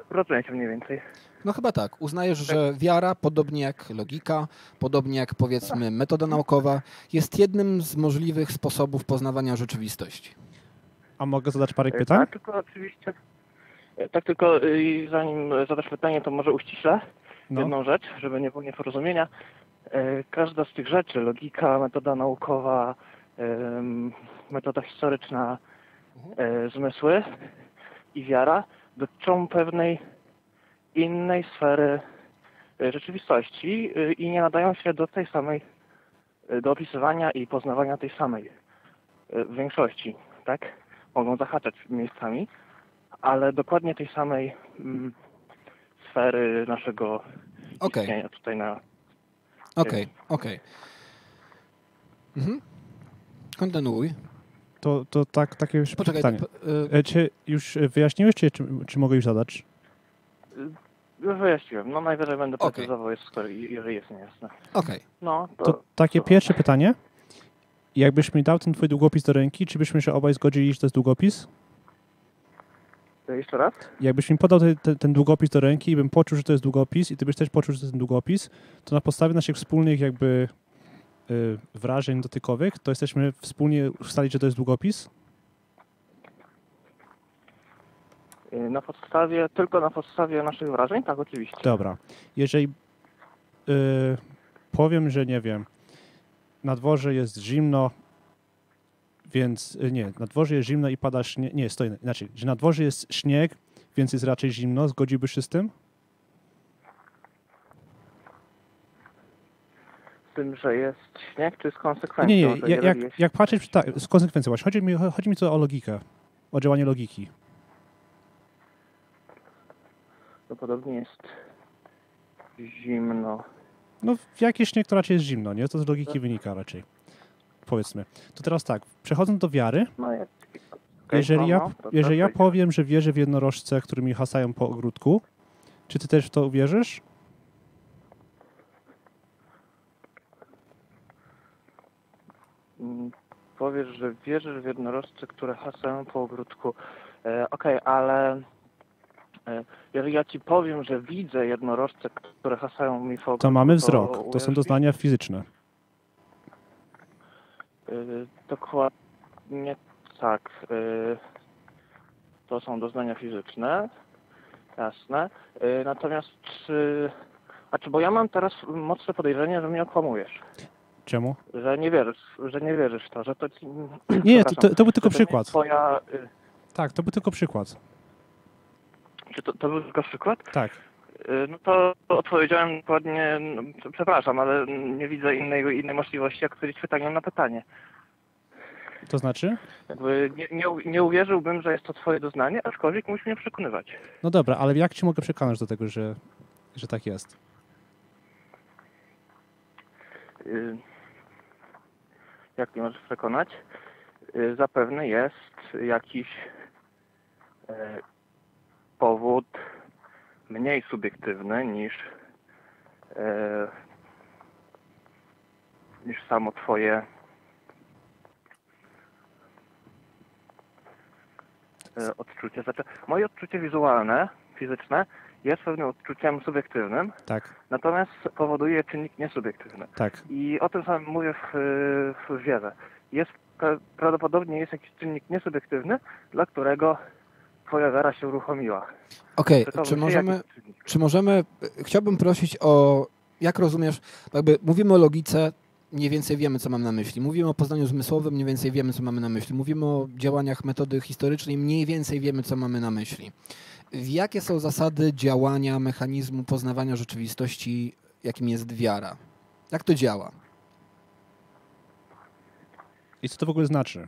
Speaker 6: Rozumiem się mniej więcej.
Speaker 1: No chyba tak. Uznajesz, że wiara, podobnie jak logika, podobnie jak powiedzmy metoda naukowa, jest jednym z możliwych sposobów poznawania rzeczywistości.
Speaker 2: A mogę zadać parę
Speaker 6: E,
Speaker 2: pytań?
Speaker 6: Tak, tylko oczywiście. e, Tak, tylko y, zanim zadasz pytanie, to może uściślę
Speaker 2: No.
Speaker 6: jedną rzecz, żeby nie było nieporozumienia. E, Każda z tych rzeczy, logika, metoda naukowa, metoda historyczna, zmysły i wiara dotyczą pewnej innej sfery rzeczywistości e, i nie nadają się do tej samej, do opisywania i poznawania tej samej większości, tak? Mogą zahaczać miejscami, ale dokładnie tej samej mm, sfery naszego
Speaker 1: Okej.
Speaker 6: istnienia tutaj na
Speaker 1: Okej, okej. Mhm. Kontynuuj.
Speaker 2: To, to tak, takie już
Speaker 1: Poczekaj,
Speaker 2: pytanie.
Speaker 1: y,
Speaker 2: E, Czy już wyjaśniłeś, czy, czy, czy mogę już zadać?
Speaker 6: Już wyjaśniłem. No najwyżej będę
Speaker 1: Okej.
Speaker 6: precyzował, jest, jeżeli jest niejasne.
Speaker 1: okej.
Speaker 6: No, to,
Speaker 2: To takie
Speaker 6: to-
Speaker 2: pierwsze pytanie. Jakbyś mi dał ten twój długopis do ręki, czy byśmy się obaj zgodzili, że to jest długopis?
Speaker 6: jeszcze raz?
Speaker 2: Jakbyś mi podał te, te, ten długopis do ręki i bym poczuł, że to jest długopis i ty byś też poczuł, że to jest ten długopis, to na podstawie naszych wspólnych jakby y, wrażeń dotykowych, to jesteśmy wspólnie ustalić, że to jest długopis?
Speaker 6: Y, Na podstawie, tylko na podstawie naszych wrażeń? Tak, oczywiście.
Speaker 2: Dobra. Jeżeli y, powiem, że nie wiem, na dworze jest zimno, więc y, nie, na dworze jest zimno i pada śnieg, nie, stoi inaczej, że na dworze jest śnieg, więc jest raczej zimno, zgodziłbyś się z tym?
Speaker 6: Z tym, że jest śnieg, czy z konsekwencją?
Speaker 2: Nie, nie, jak, jak, jak patrzeć, tak, z konsekwencją właśnie, chodzi mi, chodzi mi tu o logikę, o działanie logiki.
Speaker 6: to podobnie jest zimno.
Speaker 2: No, jakiś śnieg to raczej jest zimno, nie? To z logiki wynika raczej, powiedzmy. To teraz tak, przechodząc do wiary,
Speaker 6: No, jak,
Speaker 2: jeżeli,
Speaker 6: no,
Speaker 2: ja,
Speaker 6: no, to
Speaker 2: jeżeli ja powiem, że wierzę w jednorożce, którymi hasają po ogródku, czy ty też w to uwierzysz?
Speaker 6: Mm, Powiesz, że wierzysz w jednorożce, które hasają po ogródku. E, Okej, ale e, jeżeli ja ci powiem, że widzę jednorożce, które hasają mi ogródku,
Speaker 2: To mamy wzrok, to
Speaker 6: uwierzysz
Speaker 2: są doznania fizyczne.
Speaker 6: Y, Dokładnie tak. y, To są doznania fizyczne. Jasne. Natomiast czy... A czy bo ja mam teraz mocne podejrzenie, że mnie okłamujesz.
Speaker 2: Czemu?
Speaker 6: Że nie wierzysz, że nie wierzysz w to, że to ci... *clears throat*
Speaker 2: Nie, to, to, to był tylko przykład.
Speaker 6: Twoja... y,
Speaker 2: Tak, to był tylko przykład.
Speaker 6: Czy to, to był tylko przykład?
Speaker 2: Tak.
Speaker 6: Y, No to odpowiedziałem dokładnie, no, przepraszam, ale nie widzę innej, innej możliwości, jak odpowiedzieć pytaniem na pytanie.
Speaker 2: To znaczy?
Speaker 6: Jakby nie, nie, nie uwierzyłbym, że jest to twoje doznanie, aczkolwiek musisz mnie przekonywać.
Speaker 2: No dobra, ale jak ci mogę przekonać do tego, że, że tak jest?
Speaker 6: Y, Jak mnie możesz przekonać? Y, Zapewne jest jakiś e, powód mniej subiektywny niż e, niż samo twoje e, odczucie. Znaczy, moje odczucie wizualne, fizyczne jest pewnym odczuciem subiektywnym,
Speaker 2: Tak,
Speaker 6: natomiast powoduje czynnik niesubiektywny.
Speaker 2: tak.
Speaker 6: I o tym samym mówię w, w wierze. Jest, pra- prawdopodobnie jest jakiś czynnik niesubiektywny, dla którego twoja wiara się uruchomiła.
Speaker 1: Okej,
Speaker 6: Tylko
Speaker 1: czy możemy, czy możemy, chciałbym prosić o, jak rozumiesz, jakby mówimy o logice, mniej więcej wiemy, co mam na myśli. Mówimy o poznaniu zmysłowym, mniej więcej wiemy, co mamy na myśli. Mówimy o działaniach metody historycznej, mniej więcej wiemy, co mamy na myśli. Jakie są zasady działania mechanizmu poznawania rzeczywistości, jakim jest wiara? Jak to działa?
Speaker 2: I co to w ogóle znaczy?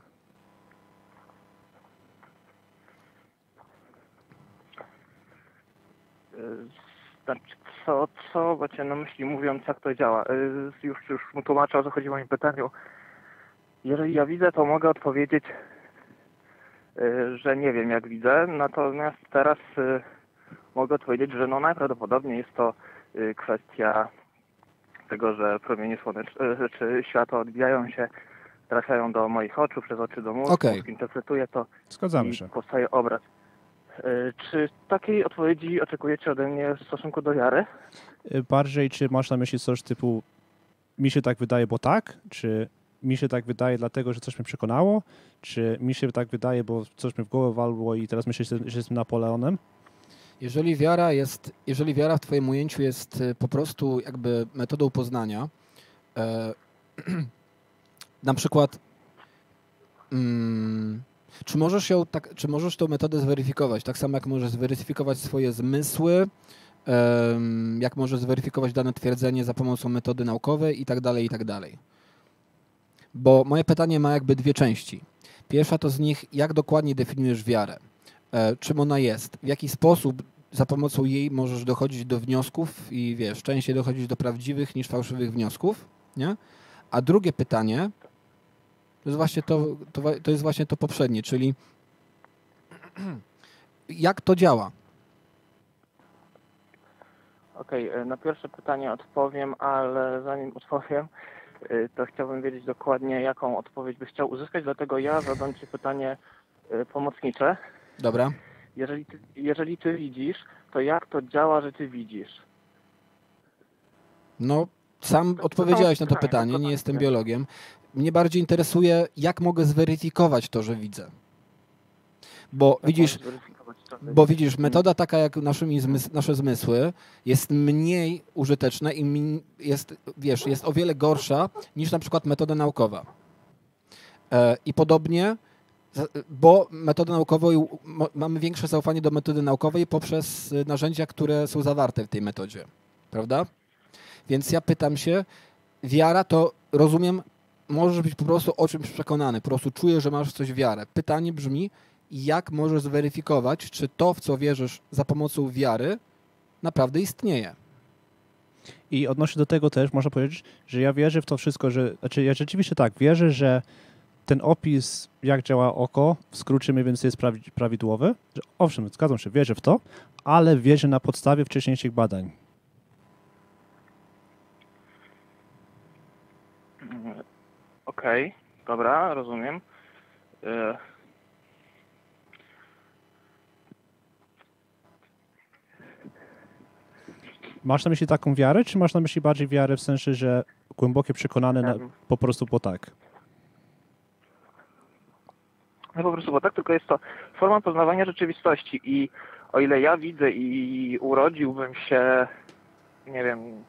Speaker 6: Y, Znaczy, co, co macie na myśli mówiąc, jak to działa? Y, Już, już mu tłumaczę, o co chodzi w moim pytaniu. Jeżeli ja widzę, to mogę odpowiedzieć, y, że nie wiem, jak widzę. Natomiast teraz y, mogę odpowiedzieć, że no najprawdopodobniej jest to kwestia tego, że promienie słoneczne, czy światła odbijają się, trafiają do moich oczu, przez oczy do mózgu,
Speaker 1: Okej.
Speaker 6: mózg interpretuje to
Speaker 2: Zgadzamy
Speaker 6: i
Speaker 2: się.
Speaker 6: powstaje obraz. Y, Czy takiej odpowiedzi oczekujecie ode mnie w stosunku do wiary?
Speaker 2: Y, Bardziej, czy masz na myśli coś typu mi się tak wydaje, bo tak? Czy mi się tak wydaje dlatego, że coś mnie przekonało? Czy mi się tak wydaje, bo coś mi w głowę walło i teraz myślę, że jestem Napoleonem?
Speaker 1: Jeżeli wiara jest, jeżeli wiara w Twoim ujęciu jest y, po prostu jakby metodą poznania, e, *clears throat* na przykład, mm, czy możesz ją tak, czy możesz tą metodę zweryfikować, tak samo jak możesz zweryfikować swoje zmysły, jak możesz zweryfikować dane twierdzenie za pomocą metody naukowej i tak dalej, i tak dalej. Bo moje pytanie ma jakby dwie części. Pierwsza to z nich, jak dokładnie definiujesz wiarę? e, czym ona jest, w jaki sposób za pomocą jej możesz dochodzić do wniosków i wiesz, częściej dochodzić do prawdziwych niż fałszywych wniosków, nie? A drugie pytanie to jest właśnie to, to, to jest właśnie to poprzednie, czyli jak to działa?
Speaker 6: Okej, e, na pierwsze pytanie odpowiem, ale zanim odpowiem, e, to chciałbym wiedzieć dokładnie, jaką odpowiedź byś chciał uzyskać, dlatego ja zadam Ci pytanie e, pomocnicze.
Speaker 1: Dobra?
Speaker 6: Jeżeli ty, jeżeli ty widzisz, to jak to działa, że Ty widzisz?
Speaker 1: No, sam odpowiedziałeś na to
Speaker 6: pytanie,
Speaker 1: nie jestem biologiem. Mnie bardziej interesuje, jak mogę zweryfikować to, że widzę. Bo widzisz, Bo widzisz, metoda taka jak naszymi zmys- nasze zmysły jest mniej użyteczna i jest, wiesz, jest o wiele gorsza niż na przykład metoda naukowa. E, I podobnie, bo metodę naukową mo- mamy większe zaufanie do metody naukowej poprzez y, narzędzia, które są zawarte w tej metodzie. Prawda? Więc ja pytam się, wiara to rozumiem, możesz być po prostu o czymś przekonany, po prostu czujesz, że masz w coś wiarę. Pytanie brzmi, jak możesz zweryfikować, czy to, w co wierzysz za pomocą wiary, naprawdę istnieje.
Speaker 2: I odnośnie do tego też można powiedzieć, że ja wierzę w to wszystko, że, znaczy ja rzeczywiście tak, wierzę, że ten opis, jak działa oko, w skrócie mniej więcej jest prawi- prawidłowy. Owszem, zgadzam się, wierzę w to, ale wierzę na podstawie wcześniejszych badań.
Speaker 6: Okej, dobra, rozumiem. E,
Speaker 2: Masz na myśli taką wiarę, czy masz na myśli bardziej wiarę w sensie, że głębokie przekonane na, po prostu po tak?
Speaker 6: No po prostu, bo tak tylko jest to forma poznawania rzeczywistości i o ile ja widzę i urodziłbym się, nie wiem,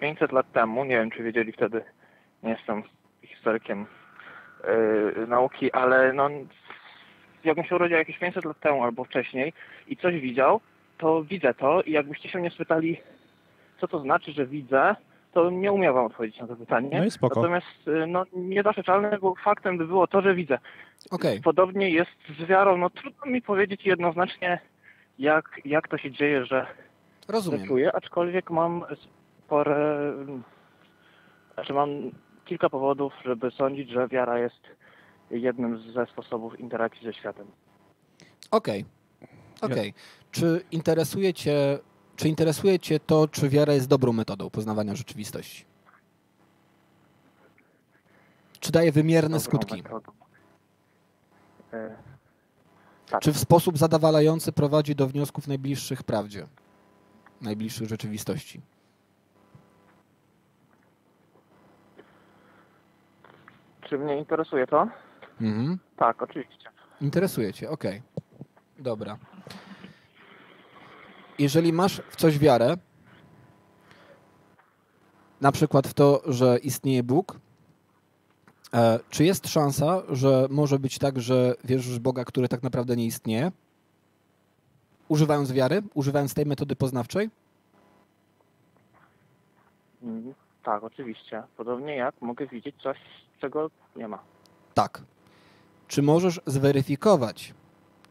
Speaker 6: 500 lat temu, nie wiem czy wiedzieli wtedy, nie jestem historykiem yy, nauki, ale no jakbym się urodził jakieś 500 lat temu albo wcześniej i coś widział, to widzę to i jakbyście się mnie spytali, co to znaczy, że widzę, to nie umiem wam odpowiedzieć na to pytanie.
Speaker 2: No i spoko.
Speaker 6: Natomiast y, no, niezaprzeczalne, bo faktem by było to, że widzę.
Speaker 1: Okej,
Speaker 6: Podobnie jest z wiarą. No trudno mi powiedzieć jednoznacznie, jak, jak to się dzieje, że,
Speaker 1: rozumiem.
Speaker 6: czuję, aczkolwiek mam spore... Znaczy mam kilka powodów, żeby sądzić, że wiara jest jednym ze sposobów interakcji ze światem.
Speaker 1: Okej, okej. Czy interesuje cię, czy interesuje cię to, czy wiara jest dobrą metodą poznawania rzeczywistości? Czy daje wymierne
Speaker 6: Dobrą
Speaker 1: skutki?
Speaker 6: metodą. E, tak.
Speaker 1: Czy w sposób zadowalający prowadzi do wniosków najbliższych prawdzie? Najbliższych rzeczywistości?
Speaker 6: Czy mnie interesuje to?
Speaker 1: Mhm.
Speaker 6: Tak, oczywiście.
Speaker 1: Interesuje cię, okej. Dobra. Jeżeli masz w coś wiarę, na przykład w to, że istnieje Bóg, e, czy jest szansa, że może być tak, że wierzysz w Boga, który tak naprawdę nie istnieje? Używając wiary, używając tej metody poznawczej?
Speaker 6: Mhm. Tak, oczywiście. Podobnie jak mogę widzieć coś, czego nie ma.
Speaker 1: Tak. Czy możesz zweryfikować,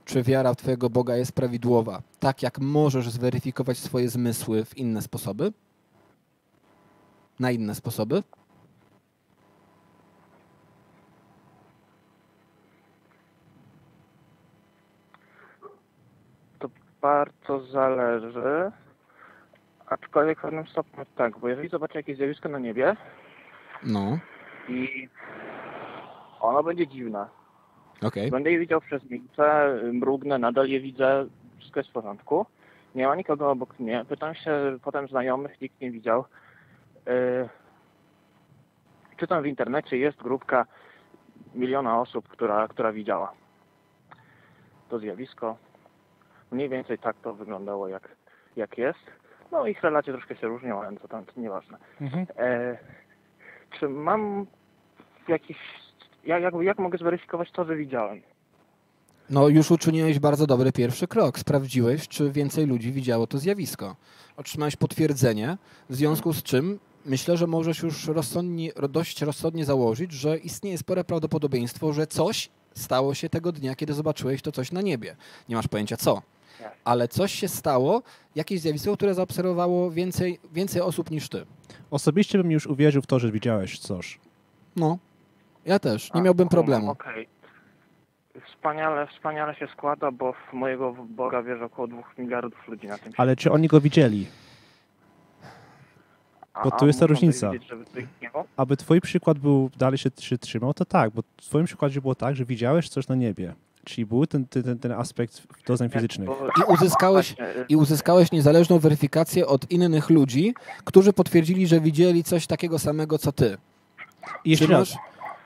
Speaker 1: czy wiara w Twojego Boga jest prawidłowa, tak jak możesz zweryfikować swoje zmysły w inne sposoby? Na inne sposoby?
Speaker 6: bardzo zależy. Aczkolwiek w pewnym stopniu tak, bo jeżeli zobaczę jakieś zjawisko na niebie
Speaker 1: No,
Speaker 6: i ono będzie dziwne,
Speaker 1: okej.
Speaker 6: będę je widział przez minutę, mrugnę, nadal je widzę, wszystko jest w porządku. Nie ma nikogo obok mnie. Pytam się potem znajomych, nikt nie widział. Yy, czytam w internecie, jest grupka miliona osób, która, która widziała to zjawisko. Mniej więcej tak to wyglądało, jak, jak jest. No ich relacje troszkę się różnią, ale to tam to nieważne.
Speaker 2: Mhm.
Speaker 6: E, czy mam jakiś... Jak, jak, jak mogę zweryfikować to, że widziałem?
Speaker 1: No już uczyniłeś bardzo dobry pierwszy krok. Sprawdziłeś, czy więcej ludzi widziało to zjawisko. Otrzymałeś potwierdzenie, w związku z czym myślę, że możesz już rozsądnie, dość rozsądnie założyć, że istnieje spore prawdopodobieństwo, że coś stało się tego dnia, kiedy zobaczyłeś to coś na niebie. Nie masz pojęcia co. Ale coś się stało, jakieś zjawisko, które zaobserwowało więcej, więcej osób niż ty.
Speaker 2: Osobiście bym już uwierzył w to, że widziałeś coś.
Speaker 1: No, ja też. Nie
Speaker 6: A,
Speaker 1: miałbym
Speaker 6: kumam,
Speaker 1: problemu.
Speaker 6: Okej. Wspaniale, wspaniale się składa, bo w mojego Boga wierzy około dwóch miliardów ludzi na tym
Speaker 2: Ale czy oni go widzieli? Bo tu jest ta różnica. Aby twój przykład był dalej się, się trzymał, to tak, bo w twoim przykładzie było tak, że widziałeś coś na niebie. Czyli był ten, ten, ten aspekt doznań fizycznych.
Speaker 6: Bo-
Speaker 1: I uzyskałeś, i uzyskałeś niezależną weryfikację od innych ludzi, którzy potwierdzili, że widzieli coś takiego samego co ty.
Speaker 2: I jeszcze
Speaker 1: Czy
Speaker 2: raz,
Speaker 1: masz,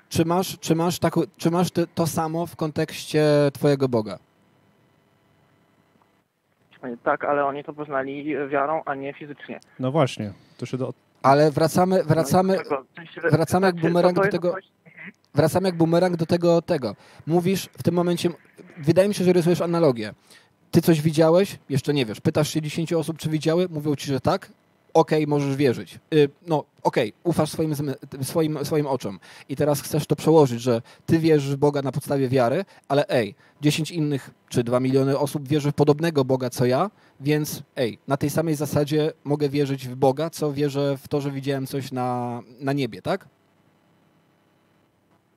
Speaker 1: czy masz, czy masz, taką, czy masz ty, to samo w kontekście twojego Boga?
Speaker 6: Tak, ale oni to poznali wiarą, a nie fizycznie.
Speaker 2: no właśnie, to się do,
Speaker 1: Ale wracamy, wracamy,
Speaker 6: No
Speaker 1: wracamy jak bumerang do tego-
Speaker 6: coś-
Speaker 1: wracamy jak bumerang do tego, tego. Mówisz w tym momencie, wydaje mi się, że rysujesz analogię. Ty coś widziałeś? Jeszcze nie wiesz. Pytasz się 10 osób, czy widziały? Mówią ci, że tak. Okej, możesz wierzyć. Y, no, okej, ufasz swoim, swoim, swoim oczom. I teraz chcesz to przełożyć, że ty wierzysz w Boga na podstawie wiary, ale ej, 10 innych czy 2 miliony osób wierzy w podobnego Boga co ja, więc ej, na tej samej zasadzie mogę wierzyć w Boga, co wierzę w to, że widziałem coś na, na niebie, tak?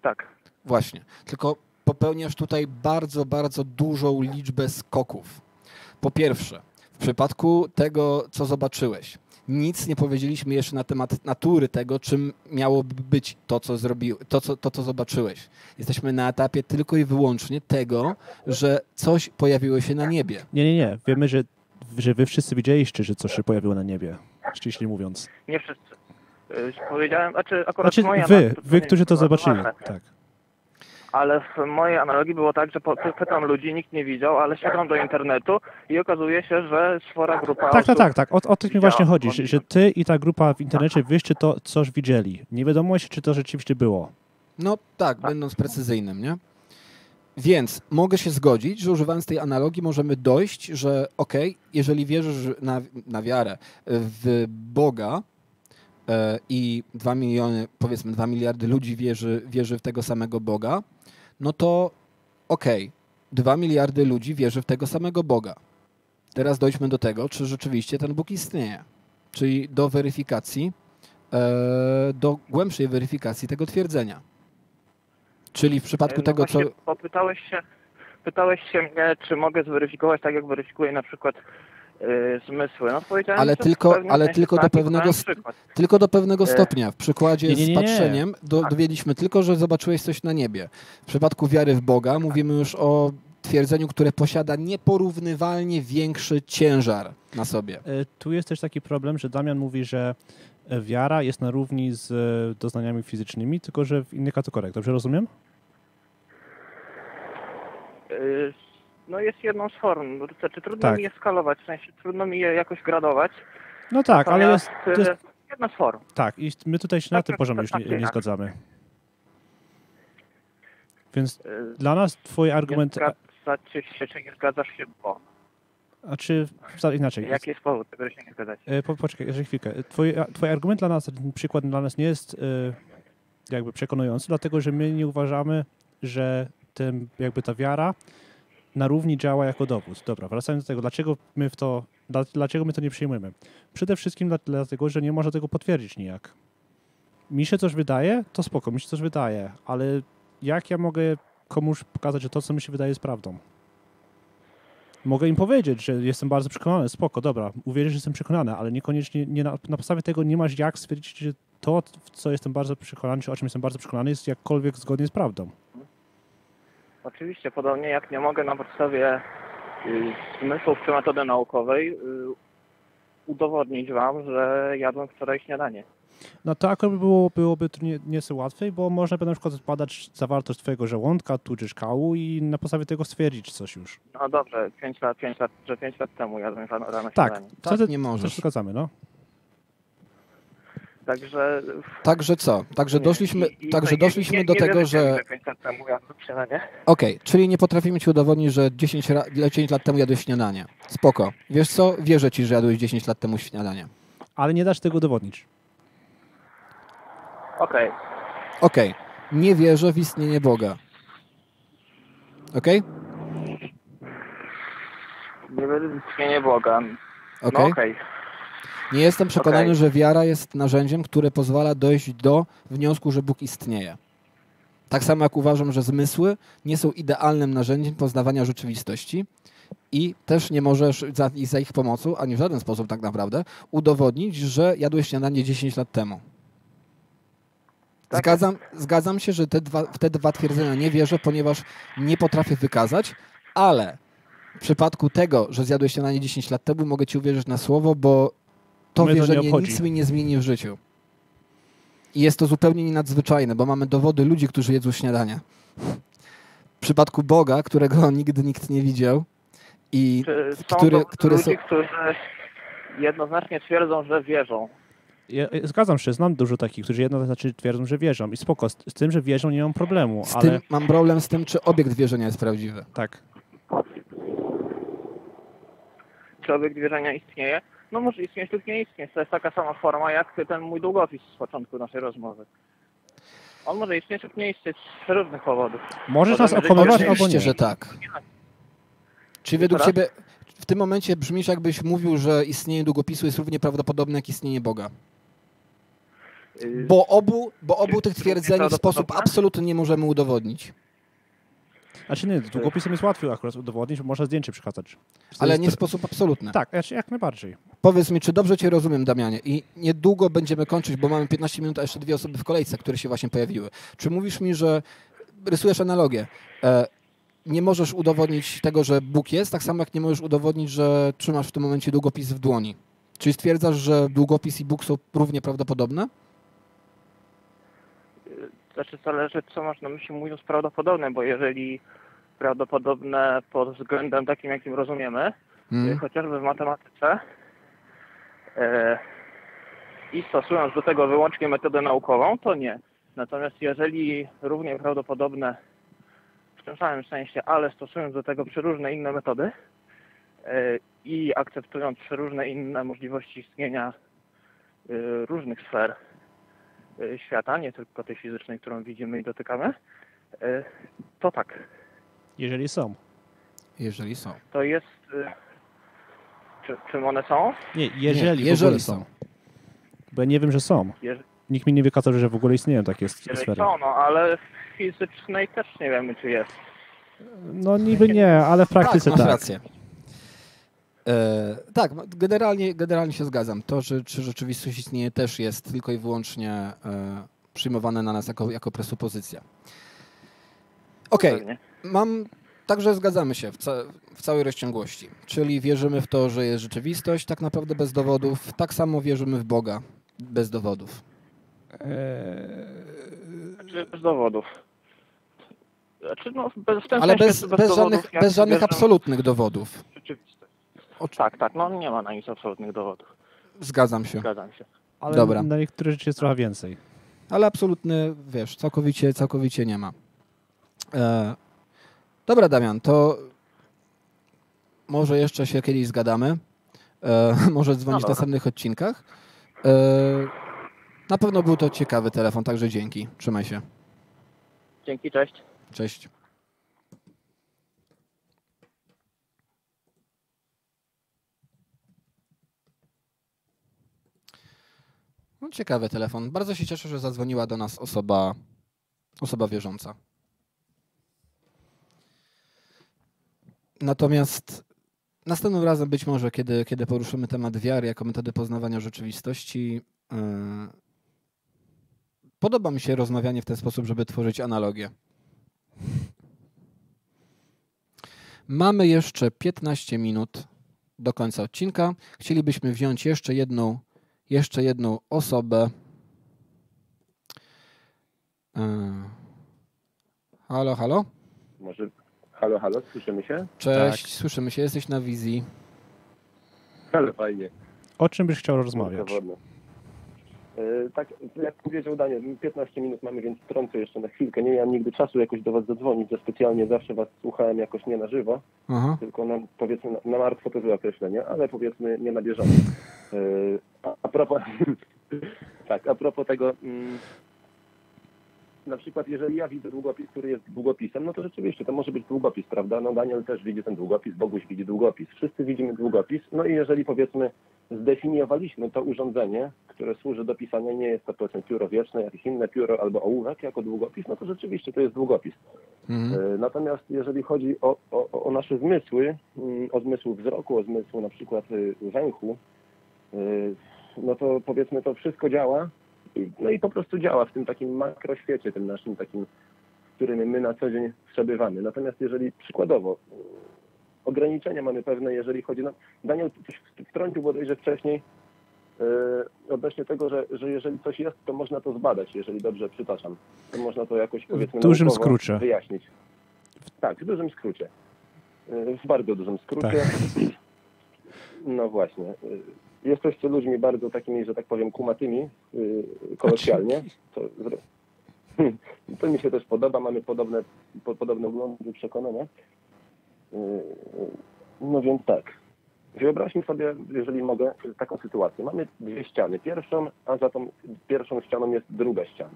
Speaker 6: Tak.
Speaker 1: Właśnie. Tylko popełniasz tutaj bardzo, bardzo dużą liczbę skoków. Po pierwsze, w przypadku tego, co zobaczyłeś, nic nie powiedzieliśmy jeszcze na temat natury tego, czym miałoby być to, co zrobił, to, co, to, co zobaczyłeś. Jesteśmy na etapie tylko i wyłącznie tego, że coś pojawiło się na niebie.
Speaker 2: Nie, nie, nie. Wiemy, że, że wy wszyscy widzieliście, że coś się pojawiło na niebie. Ściśle mówiąc.
Speaker 6: Nie wszyscy. Y, Powiedziałem, znaczy akurat
Speaker 2: Znaczy
Speaker 6: moja
Speaker 2: wy,
Speaker 6: to
Speaker 2: wy, którzy to zobaczyli.
Speaker 6: ważne.
Speaker 2: Tak.
Speaker 6: Ale w mojej analogii było tak, że pytam ludzi, nikt nie widział, ale siadam do internetu i okazuje się, że spora grupa
Speaker 2: Tak, tak,
Speaker 6: osób...
Speaker 2: tak, tak. O, o tym mi właśnie chodzi, że, że ty i ta grupa w internecie wyście to coś widzieli. Nie wiadomo jeszcze, czy to rzeczywiście było.
Speaker 1: No tak, będąc precyzyjnym, nie? Więc mogę się zgodzić, że używając tej analogii możemy dojść, że okej, jeżeli wierzysz na, na wiarę w Boga i 2 miliony, powiedzmy 2 miliardy ludzi wierzy, wierzy w tego samego Boga, no to okej, 2 miliardy ludzi wierzy w tego samego Boga. Teraz dojdźmy do tego, czy rzeczywiście ten Bóg istnieje. Czyli do weryfikacji, e, do głębszej weryfikacji tego twierdzenia. Czyli w przypadku
Speaker 6: No
Speaker 1: tego, co.
Speaker 6: właśnie, bo pytałeś się, pytałeś się mnie, czy mogę zweryfikować tak, jak weryfikuję na przykład zmysły. No
Speaker 1: Ale tylko- ale tylko do
Speaker 6: tak,
Speaker 1: pewnego. Tylko do pewnego stopnia. W przykładzie
Speaker 2: nie, nie, nie,
Speaker 1: z
Speaker 2: nie.
Speaker 1: patrzeniem do, dowiedzieliśmy tylko, że zobaczyłeś coś na niebie. W przypadku wiary w Boga mówimy już o twierdzeniu, które posiada nieporównywalnie większy ciężar na sobie.
Speaker 2: E, Tu jest też taki problem, że Damian mówi, że e, wiara jest na równi z e, doznaniami fizycznymi, tylko że w innych kategoriach. Dobrze rozumiem?
Speaker 6: Y, No jest jedną z form. Znaczy, trudno
Speaker 2: Tak.
Speaker 6: mi je skalować, w sensie trudno mi je jakoś gradować.
Speaker 2: No tak, ale jest, jest...
Speaker 6: y, jedna z form.
Speaker 2: Tak, i my tutaj się na
Speaker 6: Tak,
Speaker 2: tym
Speaker 6: tak,
Speaker 2: poziomie już nie,
Speaker 6: tak,
Speaker 2: nie
Speaker 6: tak.
Speaker 2: zgadzamy. Więc
Speaker 6: Y,
Speaker 2: dla nas twój
Speaker 6: Nie
Speaker 2: argument...
Speaker 6: zgadzacie się, czy nie zgadzasz się, bo.
Speaker 2: A czy inaczej?
Speaker 6: Jaki jest powód tego, się nie zgadzacie?
Speaker 2: E, Po, poczekaj, jeszcze chwilkę. Twój, twój argument dla nas, ten przykład dla nas nie jest e, jakby przekonujący, dlatego że my nie uważamy, że ten, jakby ta wiara na równi działa jako dowód. Dobra, wracając do tego, dlaczego my w to, dla, dlaczego my to nie przyjmujemy? Przede wszystkim dla, dlatego, że nie można tego potwierdzić nijak. Mi się coś wydaje, to spoko, mi się coś wydaje, ale jak ja mogę komuś pokazać, że to, co mi się wydaje, jest prawdą? Mogę im powiedzieć, że jestem bardzo przekonany, spoko, dobra, uwierzysz, że jestem przekonany, ale niekoniecznie nie na, na podstawie tego nie masz jak stwierdzić, że to, w co jestem bardzo przekonany, czy o czym jestem bardzo przekonany, jest jakkolwiek zgodnie z prawdą.
Speaker 6: Oczywiście, podobnie jak nie mogę na podstawie y, zmysłów czy metody naukowej y, udowodnić wam, że jadłem wczoraj śniadanie.
Speaker 2: No to akurat było, byłoby to nie, nieco łatwiej, bo można by na przykład zbadać zawartość twojego żołądka, tudzież kału i na podstawie tego stwierdzić coś już.
Speaker 6: No dobrze, 5 lat, 5 lat, że 5 lat temu jadłem rano, rano
Speaker 2: Tak,
Speaker 6: śniadanie.
Speaker 1: Tak
Speaker 2: wtedy
Speaker 1: nie
Speaker 2: też
Speaker 1: możesz.
Speaker 2: zgadzamy, no.
Speaker 6: Także...
Speaker 1: Także co? Także
Speaker 6: nie,
Speaker 1: doszliśmy,
Speaker 6: i- i
Speaker 1: także
Speaker 6: nie-
Speaker 1: doszliśmy
Speaker 6: nie-
Speaker 1: do
Speaker 6: nie
Speaker 1: tego,
Speaker 6: wierzycie mi,
Speaker 1: że...
Speaker 6: 5 lat temu jadłem śniadanie.
Speaker 1: Okej, czyli nie potrafimy ci udowodnić, że 10, ra... 10 lat temu jadłeś śniadanie. Spoko. Wiesz co? Wierzę ci, że jadłeś 10 lat temu śniadanie.
Speaker 2: Ale nie dasz tego udowodnić.
Speaker 6: Okej,
Speaker 1: Okej. Nie wierzę w istnienie Boga. Okej?
Speaker 6: nie wierzę w istnienie Boga.
Speaker 1: Okej.
Speaker 6: No okej.
Speaker 1: Nie jestem przekonany,
Speaker 6: Okej.
Speaker 1: że wiara jest narzędziem, które pozwala dojść do wniosku, że Bóg istnieje. Tak samo jak uważam, że zmysły nie są idealnym narzędziem poznawania rzeczywistości i też nie możesz za, za ich pomocą, ani w żaden sposób tak naprawdę, udowodnić, że jadłeś śniadanie 10 lat temu.
Speaker 6: Tak.
Speaker 1: Zgadzam, zgadzam się, że te dwa, w te dwa twierdzenia nie wierzę, ponieważ nie potrafię wykazać, ale w przypadku tego, że zjadłeś śniadanie 10 lat temu, mogę ci uwierzyć na słowo, bo to
Speaker 2: Mnie to
Speaker 1: wierzenie
Speaker 2: obchodzi.
Speaker 1: nic mi nie zmieni w życiu. I jest to zupełnie nienadzwyczajne, bo mamy dowody ludzi, którzy jedzą śniadania. W przypadku Boga, którego *laughs* nigdy nikt nie widział i
Speaker 6: Czy są
Speaker 1: które,
Speaker 6: które ludzie,
Speaker 1: są-
Speaker 6: którzy jednoznacznie twierdzą, że wierzą.
Speaker 2: Ja, ja zgadzam się, znam dużo takich, którzy jednoznacznie twierdzą, że wierzą. I spoko, z, z tym, że wierzą, nie mam problemu,
Speaker 1: z
Speaker 2: ale
Speaker 1: tym mam problem z tym, czy obiekt wierzenia jest prawdziwy.
Speaker 2: tak.
Speaker 6: Czy obiekt wierzenia istnieje? No może istnieć lub nie istnieć. To jest taka sama forma jak ten mój długopis z początku naszej rozmowy. On może istnieć lub nie istnieć z różnych powodów.
Speaker 2: Możesz
Speaker 6: Potem,
Speaker 2: nas okłamywać albo
Speaker 1: Oczywiście,
Speaker 2: nie.
Speaker 1: że tak. Czy według
Speaker 6: Teraz?
Speaker 1: ciebie w tym momencie brzmisz, jakbyś mówił, że istnienie długopisu jest równie prawdopodobne jak istnienie Boga? Bo obu, bo obu tych twierdzeń w sposób absolutny nie możemy udowodnić.
Speaker 2: Znaczy nie, z długopisem jest łatwiej akurat udowodnić, bo można zdjęcie przekazać.
Speaker 1: Ale nie w sposób absolutny.
Speaker 2: Tak, znaczy jak najbardziej.
Speaker 1: Powiedz mi, czy dobrze Cię rozumiem, Damianie? I niedługo będziemy kończyć, bo mamy 15 minut, a jeszcze dwie osoby w kolejce, które się właśnie pojawiły. Czy mówisz mi, że rysujesz analogię? E, nie możesz udowodnić tego, że Bóg jest, tak samo jak nie możesz udowodnić, że trzymasz w tym momencie długopis w dłoni. Czyli stwierdzasz, że długopis i Bóg są równie prawdopodobne?
Speaker 6: Znaczy zależy, co masz na myśli mówiąc prawdopodobne, bo jeżeli prawdopodobne pod względem takim, jakim rozumiemy,
Speaker 1: Hmm.
Speaker 6: chociażby w matematyce i stosując do tego wyłącznie metodę naukową, to nie. Natomiast jeżeli równie prawdopodobne w tym samym sensie, ale stosując do tego przeróżne inne metody e, i akceptując przeróżne inne możliwości istnienia e, różnych sfer e, świata, nie tylko tej fizycznej, którą widzimy i dotykamy, e, to tak.
Speaker 2: Jeżeli są.
Speaker 1: Jeżeli są.
Speaker 6: To jest... Czy, czym one są?
Speaker 2: Nie, jeżeli,
Speaker 1: Nie,
Speaker 2: w ogóle
Speaker 1: jeżeli
Speaker 2: są.
Speaker 1: są.
Speaker 2: Bo ja nie wiem, że są.
Speaker 6: Jeż-
Speaker 2: Nikt mi nie wykazał, że w ogóle istnieją takie
Speaker 6: Jeżeli
Speaker 2: sfery.
Speaker 6: są, no ale w fizycznej też nie wiemy, czy jest.
Speaker 2: No niby nie, ale w praktyce
Speaker 1: tak.
Speaker 2: tak.
Speaker 1: Masz rację. E, tak, generalnie, generalnie się zgadzam. To, że, czy rzeczywistość istnieje, też jest tylko i wyłącznie e, przyjmowane na nas jako, jako presupozycja. Okej,
Speaker 6: Pewnie.
Speaker 1: mam. Także zgadzamy się w, ca w całej rozciągłości. Czyli wierzymy w to, że jest rzeczywistość, tak naprawdę bez dowodów. Tak samo wierzymy w Boga bez dowodów.
Speaker 6: Znaczy bez dowodów. Znaczy, no, bez,
Speaker 1: Ale bez, bez,
Speaker 6: dowodów,
Speaker 1: żadnych, bez żadnych
Speaker 6: wierzę
Speaker 1: absolutnych dowodów.
Speaker 6: rzeczywistość. Tak, tak, no nie ma na nic absolutnych dowodów.
Speaker 1: Zgadzam się.
Speaker 6: Zgadzam się.
Speaker 2: Ale
Speaker 1: Dobra.
Speaker 2: na niektóre rzeczy jest trochę więcej.
Speaker 1: Ale absolutny, wiesz, całkowicie, całkowicie nie ma. E, dobra, Damian, to może jeszcze się kiedyś zgadamy. E, *laughs* może dzwonić w
Speaker 6: dobra.
Speaker 1: następnych odcinkach. E, na pewno był to ciekawy telefon, także dzięki. Trzymaj się.
Speaker 6: Dzięki, cześć.
Speaker 1: Cześć. No, ciekawy telefon. Bardzo się cieszę, że zadzwoniła do nas osoba, osoba wierząca. Natomiast następnym razem być może, kiedy, kiedy poruszymy temat wiary jako metody poznawania rzeczywistości, yy, podoba mi się rozmawianie w ten sposób, żeby tworzyć analogię. Mamy jeszcze 15 minut do końca odcinka. Chcielibyśmy wziąć jeszcze jedną, jeszcze jedną osobę. Yy. Halo, halo?
Speaker 7: Może halo, halo, słyszymy się?
Speaker 1: Cześć,
Speaker 2: Tak.
Speaker 1: słyszymy się, jesteś na wizji.
Speaker 7: Ale fajnie.
Speaker 2: O czym byś chciał rozmawiać?
Speaker 7: E, Tak, jak powiedział Daniel, 15 minut mamy, więc trącę jeszcze na chwilkę. Nie miałem nigdy czasu jakoś do Was zadzwonić, że specjalnie zawsze Was słuchałem jakoś nie na żywo,
Speaker 1: Aha.
Speaker 7: tylko na, powiedzmy na, na martwo to złe określenie, ale powiedzmy nie na bieżąco. E, A, a propos, *laughs* tak, a propos tego, mm, na przykład jeżeli ja widzę długopis, który jest długopisem, no to rzeczywiście to może być długopis, prawda? No Daniel też widzi ten długopis, Boguś widzi długopis, wszyscy widzimy długopis, no i jeżeli powiedzmy zdefiniowaliśmy to urządzenie, które służy do pisania, nie jest to powiedzmy pióro wieczne, jakieś inne pióro albo ołówek jako długopis, no to rzeczywiście to jest długopis.
Speaker 1: Mhm.
Speaker 7: E, Natomiast jeżeli chodzi o, o, o nasze zmysły, mm, o zmysł wzroku, o zmysł na przykład y, węchu, y, no to powiedzmy to wszystko działa, no i po prostu działa w tym takim makroświecie, tym naszym takim, w którym my na co dzień przebywamy. Natomiast jeżeli przykładowo y, ograniczenia mamy pewne, jeżeli chodzi, no Daniel coś wtrącił bodajże wcześniej, y, odnośnie tego, że, że jeżeli coś jest, to można to zbadać, jeżeli dobrze przytaczam. To można to jakoś powiedzmy
Speaker 2: dużym
Speaker 7: naukowo
Speaker 2: skrócie.
Speaker 7: wyjaśnić. Tak, w dużym skrócie. Y, W bardzo dużym skrócie.
Speaker 2: Tak.
Speaker 7: No właśnie. Y, Jesteście ludźmi bardzo takimi, że tak powiem, kumatymi, y, kolokwialnie. To, *laughs* to mi się też podoba, mamy podobne, po, podobne uglądy, przekonania. Y, y, No więc tak. Wyobraźmy sobie, jeżeli mogę, taką sytuację. Mamy dwie ściany. Pierwszą, a za tą pierwszą ścianą jest druga ściana.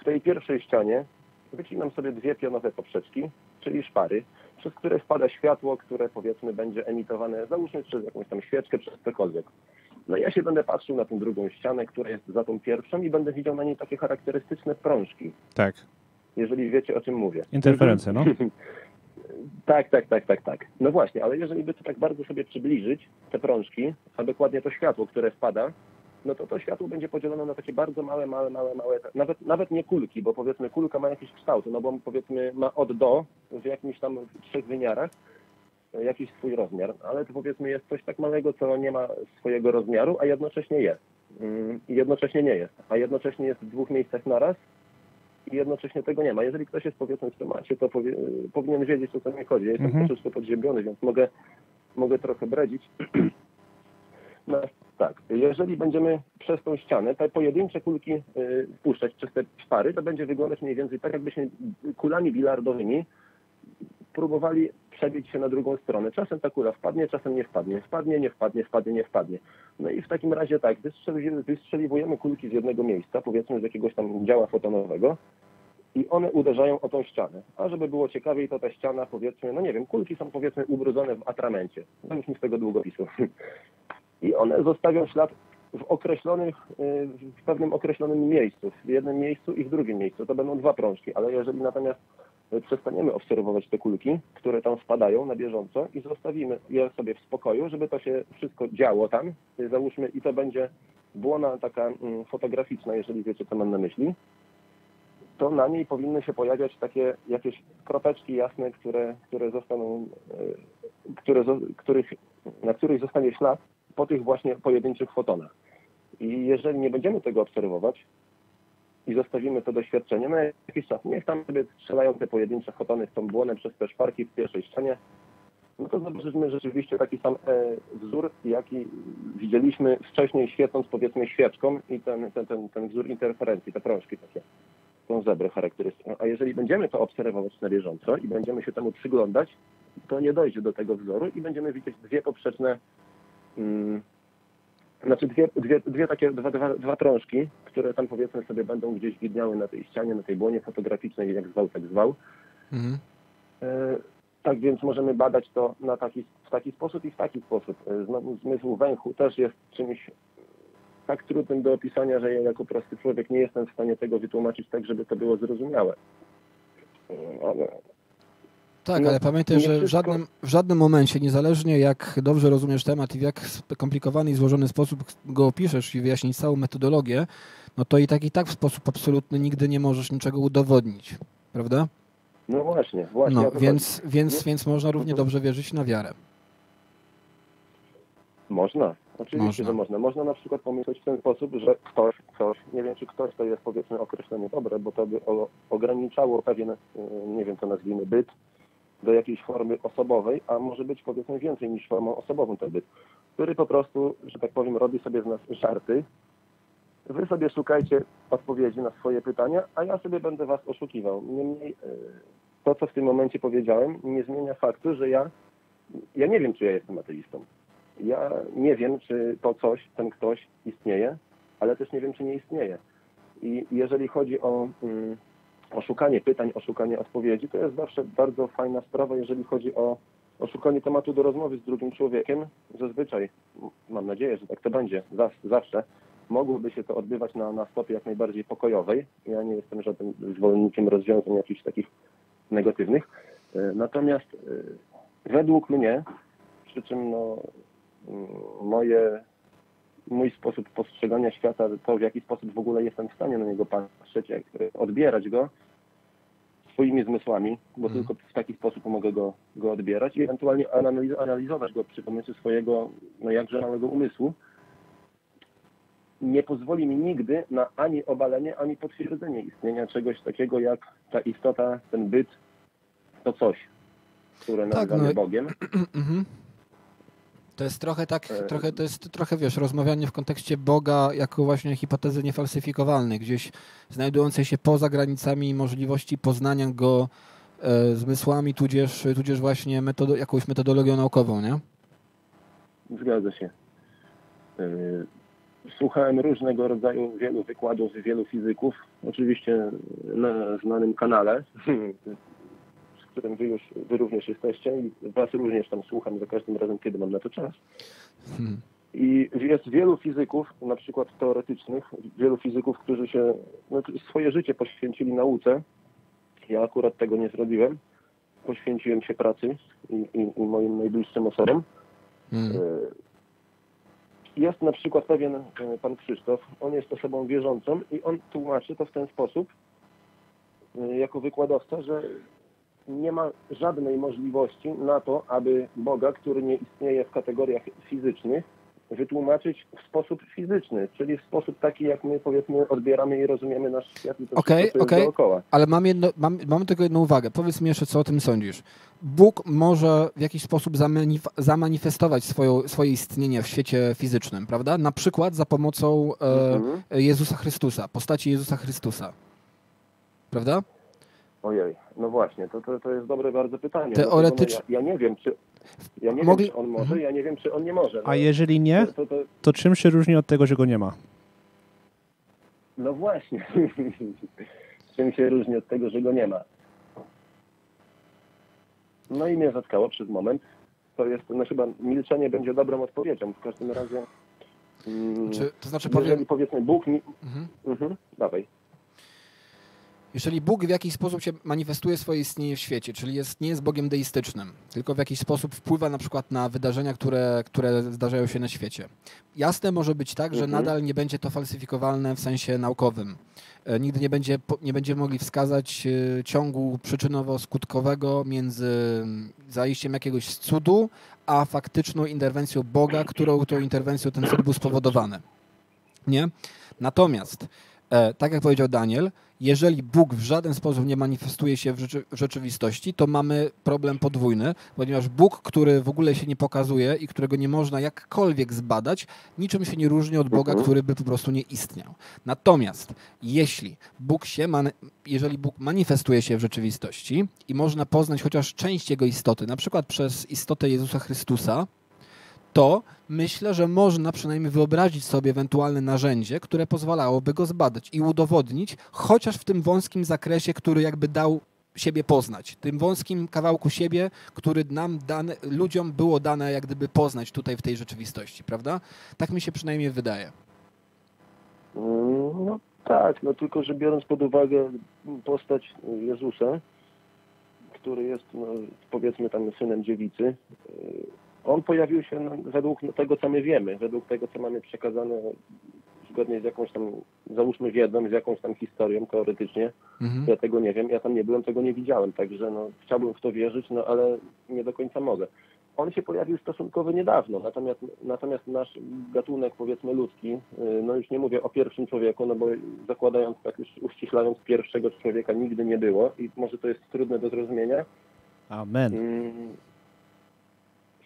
Speaker 7: W tej pierwszej ścianie wycinam sobie dwie pionowe poprzeczki, czyli szpary, przez które wpada światło, które powiedzmy będzie emitowane, załóżmy przez jakąś tam świeczkę, przez cokolwiek. No i ja się będę patrzył na tą drugą ścianę, która jest za tą pierwszą i będę widział na niej takie charakterystyczne prążki,
Speaker 2: Tak.
Speaker 7: jeżeli wiecie o czym mówię.
Speaker 2: Interferencje, no. *laughs*
Speaker 7: Tak, tak, tak, tak, tak. No właśnie, ale jeżeli by to tak bardzo sobie przybliżyć, te prążki, a dokładnie to światło, które wpada, no to to światło będzie podzielone na takie bardzo małe, małe, małe, małe, nawet, nawet nie kulki, bo powiedzmy kulka ma jakiś kształt, no bo powiedzmy ma od do w jakimś tam trzech wymiarach e, jakiś swój rozmiar, ale to powiedzmy jest coś tak małego, co nie ma swojego rozmiaru, a jednocześnie jest. Mm, I jednocześnie nie jest, a jednocześnie jest w dwóch miejscach naraz i jednocześnie tego nie ma. Jeżeli ktoś jest powiedzmy w temacie, to powie, powinien wiedzieć o co mi chodzi. Ja jestem
Speaker 2: Mhm.
Speaker 7: troszeczkę podziębiony, więc mogę, mogę trochę bredzić. *clears throat* tak, jeżeli będziemy przez tą ścianę te pojedyncze kulki y, wpuszczać przez te szpary, to będzie wyglądać mniej więcej tak, jakbyśmy kulami bilardowymi próbowali przebić się na drugą stronę. Czasem ta kula wpadnie, czasem nie wpadnie. Wpadnie, nie wpadnie, wpadnie, nie wpadnie. No i w takim razie tak, wystrzeli, wystrzeliwujemy kulki z jednego miejsca, powiedzmy z jakiegoś tam działa fotonowego i one uderzają o tą ścianę. A żeby było ciekawiej, to ta ściana, powiedzmy, no nie wiem, kulki są powiedzmy ubrudzone w atramencie. Załóżmy z tego długopisu. *laughs* I one zostawią ślad w określonych, y, w pewnym określonym miejscu, w jednym miejscu i w drugim miejscu. To będą dwa prążki, ale jeżeli natomiast y, przestaniemy obserwować te kulki, które tam wpadają na bieżąco i zostawimy je sobie w spokoju, żeby to się wszystko działo tam, y, załóżmy, i to będzie błona taka mm, fotograficzna, jeżeli wiecie, co mam na myśli, to na niej powinny się pojawiać takie jakieś kropeczki jasne, które, które zostaną, które, których, na których zostanie ślad po tych właśnie pojedynczych fotonach. I jeżeli nie będziemy tego obserwować i zostawimy to doświadczenie na jakiś czas, niech tam sobie strzelają te pojedyncze fotony w tą błonę przez te szparki w pierwszej ścianie, no to zobaczymy rzeczywiście taki sam e, wzór, jaki widzieliśmy wcześniej świecąc powiedzmy świeczką i ten, ten, ten, ten wzór interferencji, te prążki takie, tą zebrę charakterystyczną. A jeżeli będziemy to obserwować na bieżąco i będziemy się temu przyglądać, to nie dojdzie do tego wzoru i będziemy widzieć dwie poprzeczne Znaczy dwie, dwie, dwie takie, dwa, dwa, dwa trążki, które tam powiedzmy sobie będą gdzieś widniały na tej ścianie, na tej błonie fotograficznej, jak zwał, tak zwał.
Speaker 1: Mhm.
Speaker 7: E, tak więc możemy badać to na taki, w taki sposób i w taki sposób. E, Znowu zmysł węchu też jest czymś tak trudnym do opisania, że ja jako prosty człowiek nie jestem w stanie tego wytłumaczyć tak, żeby to było zrozumiałe.
Speaker 1: Tak,
Speaker 7: No,
Speaker 1: ale pamiętaj, że w żadnym, w żadnym momencie, niezależnie jak dobrze rozumiesz temat i w jak skomplikowany i złożony sposób go opiszesz i wyjaśnić całą metodologię, no to i tak i tak w sposób absolutny nigdy nie możesz niczego udowodnić, prawda?
Speaker 7: No właśnie, właśnie.
Speaker 1: No,
Speaker 7: o to
Speaker 1: więc, więc, więc można równie
Speaker 7: Mhm.
Speaker 1: dobrze wierzyć na wiarę.
Speaker 7: Można, oczywiście,
Speaker 1: Można.
Speaker 7: że można. Można na przykład pomyśleć w ten sposób, że ktoś, coś, nie wiem czy ktoś to jest powiedzmy określenie dobre, bo to by o, ograniczało pewien, y, nie wiem co nazwijmy, byt do jakiejś formy osobowej, a może być powiedzmy więcej niż formą osobową ten byt, który po prostu, że tak powiem, robi sobie z nas żarty. Wy sobie szukajcie odpowiedzi na swoje pytania, a ja sobie będę was oszukiwał. Niemniej y, to, co w tym momencie powiedziałem, nie zmienia faktu, że ja, ja nie wiem, czy ja jestem ateistą. Ja nie wiem, czy to coś, ten ktoś istnieje, ale też nie wiem, czy nie istnieje. I jeżeli chodzi o, mm, o szukanie pytań, o szukanie odpowiedzi, to jest zawsze bardzo fajna sprawa, jeżeli chodzi o, o szukanie tematu do rozmowy z drugim człowiekiem. Zazwyczaj, mam nadzieję, że tak to będzie, zawsze, mogłoby się to odbywać na, na stopie jak najbardziej pokojowej. Ja nie jestem żadnym zwolennikiem rozwiązań jakichś takich negatywnych. E, Natomiast e, według mnie, przy czym no, moje, mój sposób postrzegania świata, to w jaki sposób w ogóle jestem w stanie na niego patrzeć, jak, odbierać go swoimi zmysłami, bo
Speaker 1: Mhm.
Speaker 7: tylko w taki sposób mogę go, go odbierać i ewentualnie analiz- analizować go przy pomocy swojego no jakże małego umysłu, nie pozwoli mi nigdy na ani obalenie, ani potwierdzenie istnienia czegoś takiego jak ta istota, ten byt, to coś, które
Speaker 1: Tak,
Speaker 7: nazywamy
Speaker 1: no-
Speaker 7: Bogiem. *clears throat*
Speaker 1: To jest trochę tak,
Speaker 7: E,
Speaker 1: trochę to jest trochę wiesz, rozmawianie w kontekście Boga jako właśnie hipotezy niefalsyfikowalnej, gdzieś znajdującej się poza granicami możliwości poznania go e, zmysłami, tudzież, tudzież właśnie metodo, jakąś metodologią naukową, nie?
Speaker 7: Zgadza się. Yy, Słuchałem różnego rodzaju wielu wykładów wielu fizyków, oczywiście na znanym kanale, *laughs* którym wy już wy również jesteście i was również tam słucham za każdym razem, kiedy mam na to czas.
Speaker 1: Hmm.
Speaker 7: I jest wielu fizyków, na przykład teoretycznych, wielu fizyków, którzy się no, swoje życie poświęcili nauce. Ja akurat tego nie zrobiłem. Poświęciłem się pracy i, i, i moim najbliższym osobom.
Speaker 1: Hmm.
Speaker 7: E, Jest na przykład pewien e, pan Krzysztof, on jest osobą wierzącą i on tłumaczy to w ten sposób, e, jako wykładowca, że nie ma żadnej możliwości na to, aby Boga, który nie istnieje w kategoriach fizycznych, wytłumaczyć w sposób fizyczny, czyli w sposób taki, jak my powiedzmy odbieramy i rozumiemy nasz świat i to
Speaker 1: Okej,
Speaker 7: wszystko, co jest dookoła.
Speaker 1: Ale mam, jedno, mam, mam tylko jedną uwagę. Powiedz mi jeszcze, co o tym sądzisz. Bóg może w jakiś sposób zamanif- zamanifestować swoją, swoje istnienie w świecie fizycznym, prawda? Na przykład za pomocą e,
Speaker 7: Mhm.
Speaker 1: Jezusa Chrystusa, postaci Jezusa Chrystusa. Prawda?
Speaker 7: Ojej, no właśnie, to, to, to jest dobre bardzo pytanie.
Speaker 1: Teoretycz-
Speaker 7: ja, ja nie wiem, czy ja nie
Speaker 1: Mogli-
Speaker 7: wiem, czy on może,
Speaker 1: Mhm.
Speaker 7: ja nie wiem, czy on nie może. No,
Speaker 2: A jeżeli nie,
Speaker 7: to, to, to,
Speaker 2: to czym się różni od tego, że go nie ma?
Speaker 7: no właśnie. *laughs* Czym się różni od tego, że go nie ma? No i mnie zatkało przez moment. To jest, no chyba milczenie będzie dobrą odpowiedzią. W każdym razie. Mm,
Speaker 1: Czy, to znaczy
Speaker 7: jeżeli
Speaker 1: powiem,
Speaker 7: powiedzmy Bóg mi...
Speaker 1: mhm.
Speaker 7: Mhm, dawaj.
Speaker 1: Jeżeli Bóg w jakiś sposób się manifestuje swoje istnienie w świecie, czyli jest, nie jest Bogiem deistycznym, tylko w jakiś sposób wpływa na przykład na wydarzenia, które, które zdarzają się na świecie. Jasne może być tak, że
Speaker 7: Mhm.
Speaker 1: nadal nie będzie to falsyfikowalne w sensie naukowym. E, Nigdy nie, będzie, nie będziemy mogli wskazać e, ciągu przyczynowo-skutkowego między zaistiem jakiegoś cudu, a faktyczną interwencją Boga, którą tą interwencją ten cud był spowodowany. Nie? Natomiast, tak jak powiedział Daniel, jeżeli Bóg w żaden sposób nie manifestuje się w, rzeczy, w rzeczywistości, to mamy problem podwójny, ponieważ Bóg, który w ogóle się nie pokazuje i którego nie można jakkolwiek zbadać, niczym się nie różni od Boga,
Speaker 7: Mhm.
Speaker 1: który by po prostu nie istniał. Natomiast jeśli Bóg się jeżeli Bóg manifestuje się w rzeczywistości i można poznać chociaż część jego istoty, na przykład przez istotę Jezusa Chrystusa, to myślę, że można przynajmniej wyobrazić sobie ewentualne narzędzie, które pozwalałoby go zbadać i udowodnić, chociaż w tym wąskim zakresie, który jakby dał siebie poznać. Tym wąskim kawałku siebie, który nam dane, ludziom było dane jak gdyby poznać tutaj w tej rzeczywistości, prawda? Tak mi się przynajmniej wydaje.
Speaker 7: Mm, No tak, no tylko że biorąc pod uwagę postać Jezusa, który jest no, powiedzmy tam synem dziewicy, y, on pojawił się według tego, co my wiemy, według tego, co mamy przekazane zgodnie z jakąś tam, załóżmy wiedzą, z jakąś tam historią teoretycznie. Mhm. Ja tego nie wiem, ja tam nie byłem, tego nie widziałem, także no, chciałbym w to wierzyć, no ale nie do końca mogę. On się pojawił stosunkowo niedawno, natomiast, natomiast nasz gatunek, powiedzmy ludzki, y, no już nie mówię o pierwszym człowieku, no bo zakładając, tak już uściślając pierwszego człowieka nigdy nie było i może to jest trudne do zrozumienia.
Speaker 2: Amen.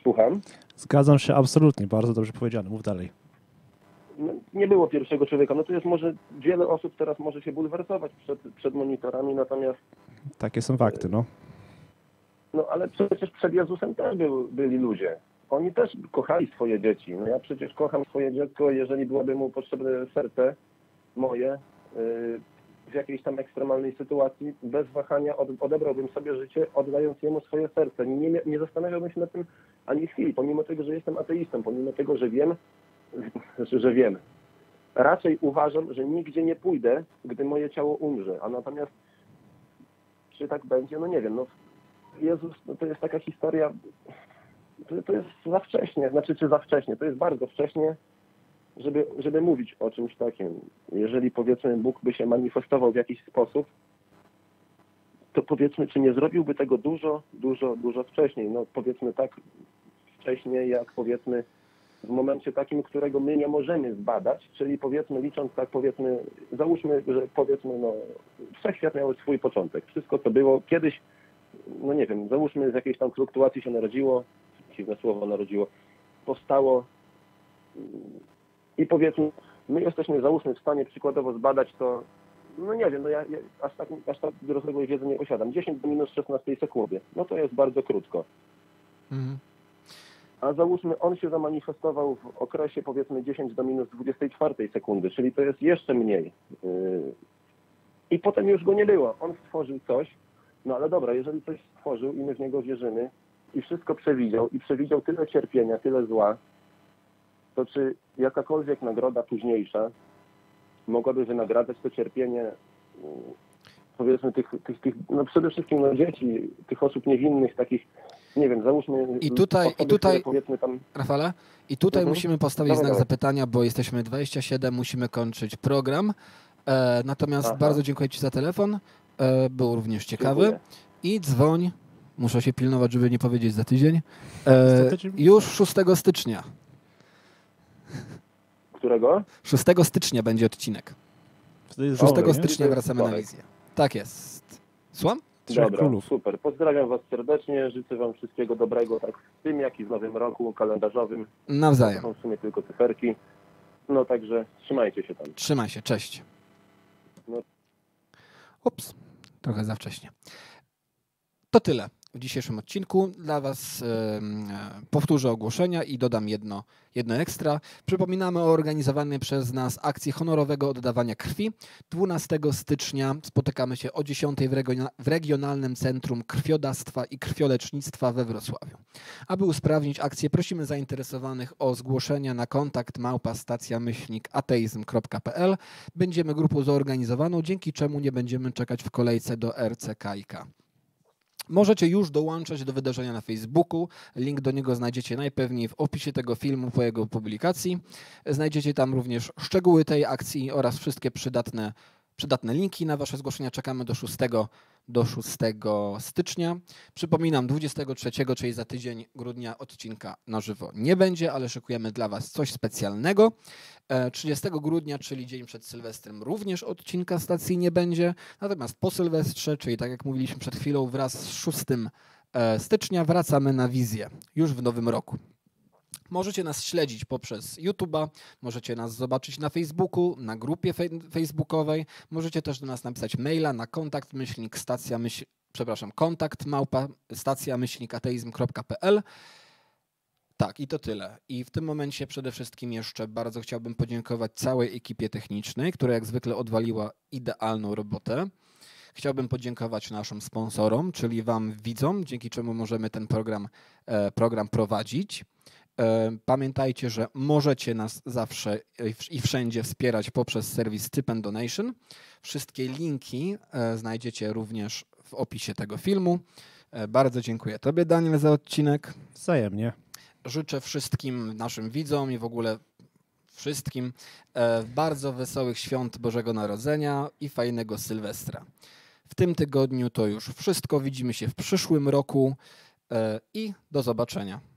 Speaker 7: Słucham?
Speaker 2: Zgadzam się absolutnie, bardzo dobrze powiedziane, mów dalej.
Speaker 7: No, nie było pierwszego człowieka. No to jest może wiele osób teraz może się bulwersować przed, przed monitorami, natomiast.
Speaker 2: Takie są fakty, no.
Speaker 7: No ale przecież przed Jezusem też był, byli ludzie. Oni też kochali swoje dzieci. No ja przecież kocham swoje dziecko, jeżeli byłoby mu potrzebne serce moje yy, w jakiejś tam ekstremalnej sytuacji, bez wahania od, odebrałbym sobie życie, oddając jemu swoje serce. Nie, nie, nie zastanawiałbym się nad tym ani chwili, pomimo tego, że jestem ateistą, pomimo tego, że wiem, *laughs* znaczy, że wiem. Raczej uważam, że nigdzie nie pójdę, gdy moje ciało umrze. A natomiast czy tak będzie, no nie wiem. No, Jezus, no to jest taka historia, to, to jest za wcześnie, znaczy czy za wcześnie, to jest bardzo wcześnie, żeby, żeby mówić o czymś takim. Jeżeli powiedzmy Bóg by się manifestował w jakiś sposób, to powiedzmy, czy nie zrobiłby tego dużo, dużo, dużo wcześniej. No powiedzmy tak wcześniej, jak powiedzmy w momencie takim, którego my nie możemy zbadać, czyli powiedzmy licząc tak powiedzmy, załóżmy, że powiedzmy no wszechświat miał swój początek. Wszystko co było kiedyś, no nie wiem, załóżmy z jakiejś tam fluktuacji się narodziło, dziwne słowo narodziło, powstało i powiedzmy, my jesteśmy załóżmy w stanie przykładowo zbadać to, no nie wiem, no ja, ja aż, tak, aż tak rozległej wiedzy nie posiadam. 10 do minus 16 sekundy, no to jest bardzo krótko. Mhm a załóżmy on się zamanifestował w okresie powiedzmy 10 do minus 24 sekundy, czyli to jest jeszcze mniej. Yy, I potem już go nie było. On stworzył coś, no ale dobra, jeżeli coś stworzył i my w niego wierzymy i wszystko przewidział i przewidział tyle cierpienia, tyle zła, to czy jakakolwiek nagroda późniejsza mogłaby wynagradzać to cierpienie yy, powiedzmy tych, tych, tych no przede wszystkim no, dzieci, tych osób niewinnych, takich nie wiem, załóżmy...
Speaker 1: I tutaj, osoby, i tutaj tam... Rafale, i tutaj mhm. musimy postawić znak zapytania, bo jesteśmy 27, musimy kończyć program. E, natomiast Aha. bardzo dziękuję Ci za telefon, e, był również ciekawy. Dziękuję. I dzwoń, muszę się pilnować, żeby nie powiedzieć za tydzień, e, już 6 stycznia.
Speaker 7: Którego?
Speaker 1: 6 stycznia będzie odcinek. 6 stycznia wracamy na wizję. Tak jest. Słucham?
Speaker 7: Trzech Dobra, królów. super. Pozdrawiam Was serdecznie. Życzę Wam wszystkiego dobrego, tak w tym, jak i w nowym roku kalendarzowym.
Speaker 1: Nawzajem.
Speaker 7: To są w sumie tylko cyferki. No także trzymajcie się tam.
Speaker 1: Trzymaj się, cześć. No. Ups, trochę za wcześnie. To tyle w dzisiejszym odcinku. Dla Was e, powtórzę ogłoszenia i dodam jedno, jedno ekstra. Przypominamy o organizowanej przez nas akcji honorowego oddawania krwi. 12 stycznia spotykamy się o 10 w Regionalnym Centrum Krwiodawstwa i Krwiolecznictwa we Wrocławiu. Aby usprawnić akcję, prosimy zainteresowanych o zgłoszenia na kontakt małpa. Będziemy grupą zorganizowaną, dzięki czemu nie będziemy czekać w kolejce do RCKiK. Możecie już dołączać do wydarzenia na Facebooku. Link do niego znajdziecie najpewniej w opisie tego filmu po jego publikacji. Znajdziecie tam również szczegóły tej akcji oraz wszystkie przydatne, przydatne linki. Na Wasze zgłoszenia czekamy do 6 do 6 stycznia. Przypominam, 23, czyli za tydzień grudnia odcinka na żywo nie będzie, ale szykujemy dla Was coś specjalnego. 30 e, grudnia, czyli dzień przed Sylwestrem, również odcinka stacji nie będzie. Natomiast po Sylwestrze, czyli tak jak mówiliśmy przed chwilą, wraz z 6 e, stycznia wracamy na wizję już w nowym roku. Możecie nas śledzić poprzez YouTube'a, możecie nas zobaczyć na Facebooku, na grupie facebookowej, możecie też do nas napisać maila na kontakt myślnik stacja myśl, przepraszam, kontakt małpa stacja myślnik ateizm.pl. Tak, i to tyle. I w tym momencie przede wszystkim jeszcze bardzo chciałbym podziękować całej ekipie technicznej, która jak zwykle odwaliła idealną robotę. Chciałbym podziękować naszym sponsorom, czyli Wam widzom, dzięki czemu możemy ten program, e, program prowadzić. E, pamiętajcie, że możecie nas zawsze i wszędzie wspierać poprzez serwis Stipend Donation. Wszystkie linki e, znajdziecie również w opisie tego filmu. E, Bardzo dziękuję Tobie, Daniel, za odcinek.
Speaker 2: Wzajemnie.
Speaker 1: Życzę wszystkim naszym widzom i w ogóle wszystkim e, bardzo wesołych świąt Bożego Narodzenia i fajnego Sylwestra. W tym tygodniu to już wszystko. Widzimy się w przyszłym roku e, i do zobaczenia.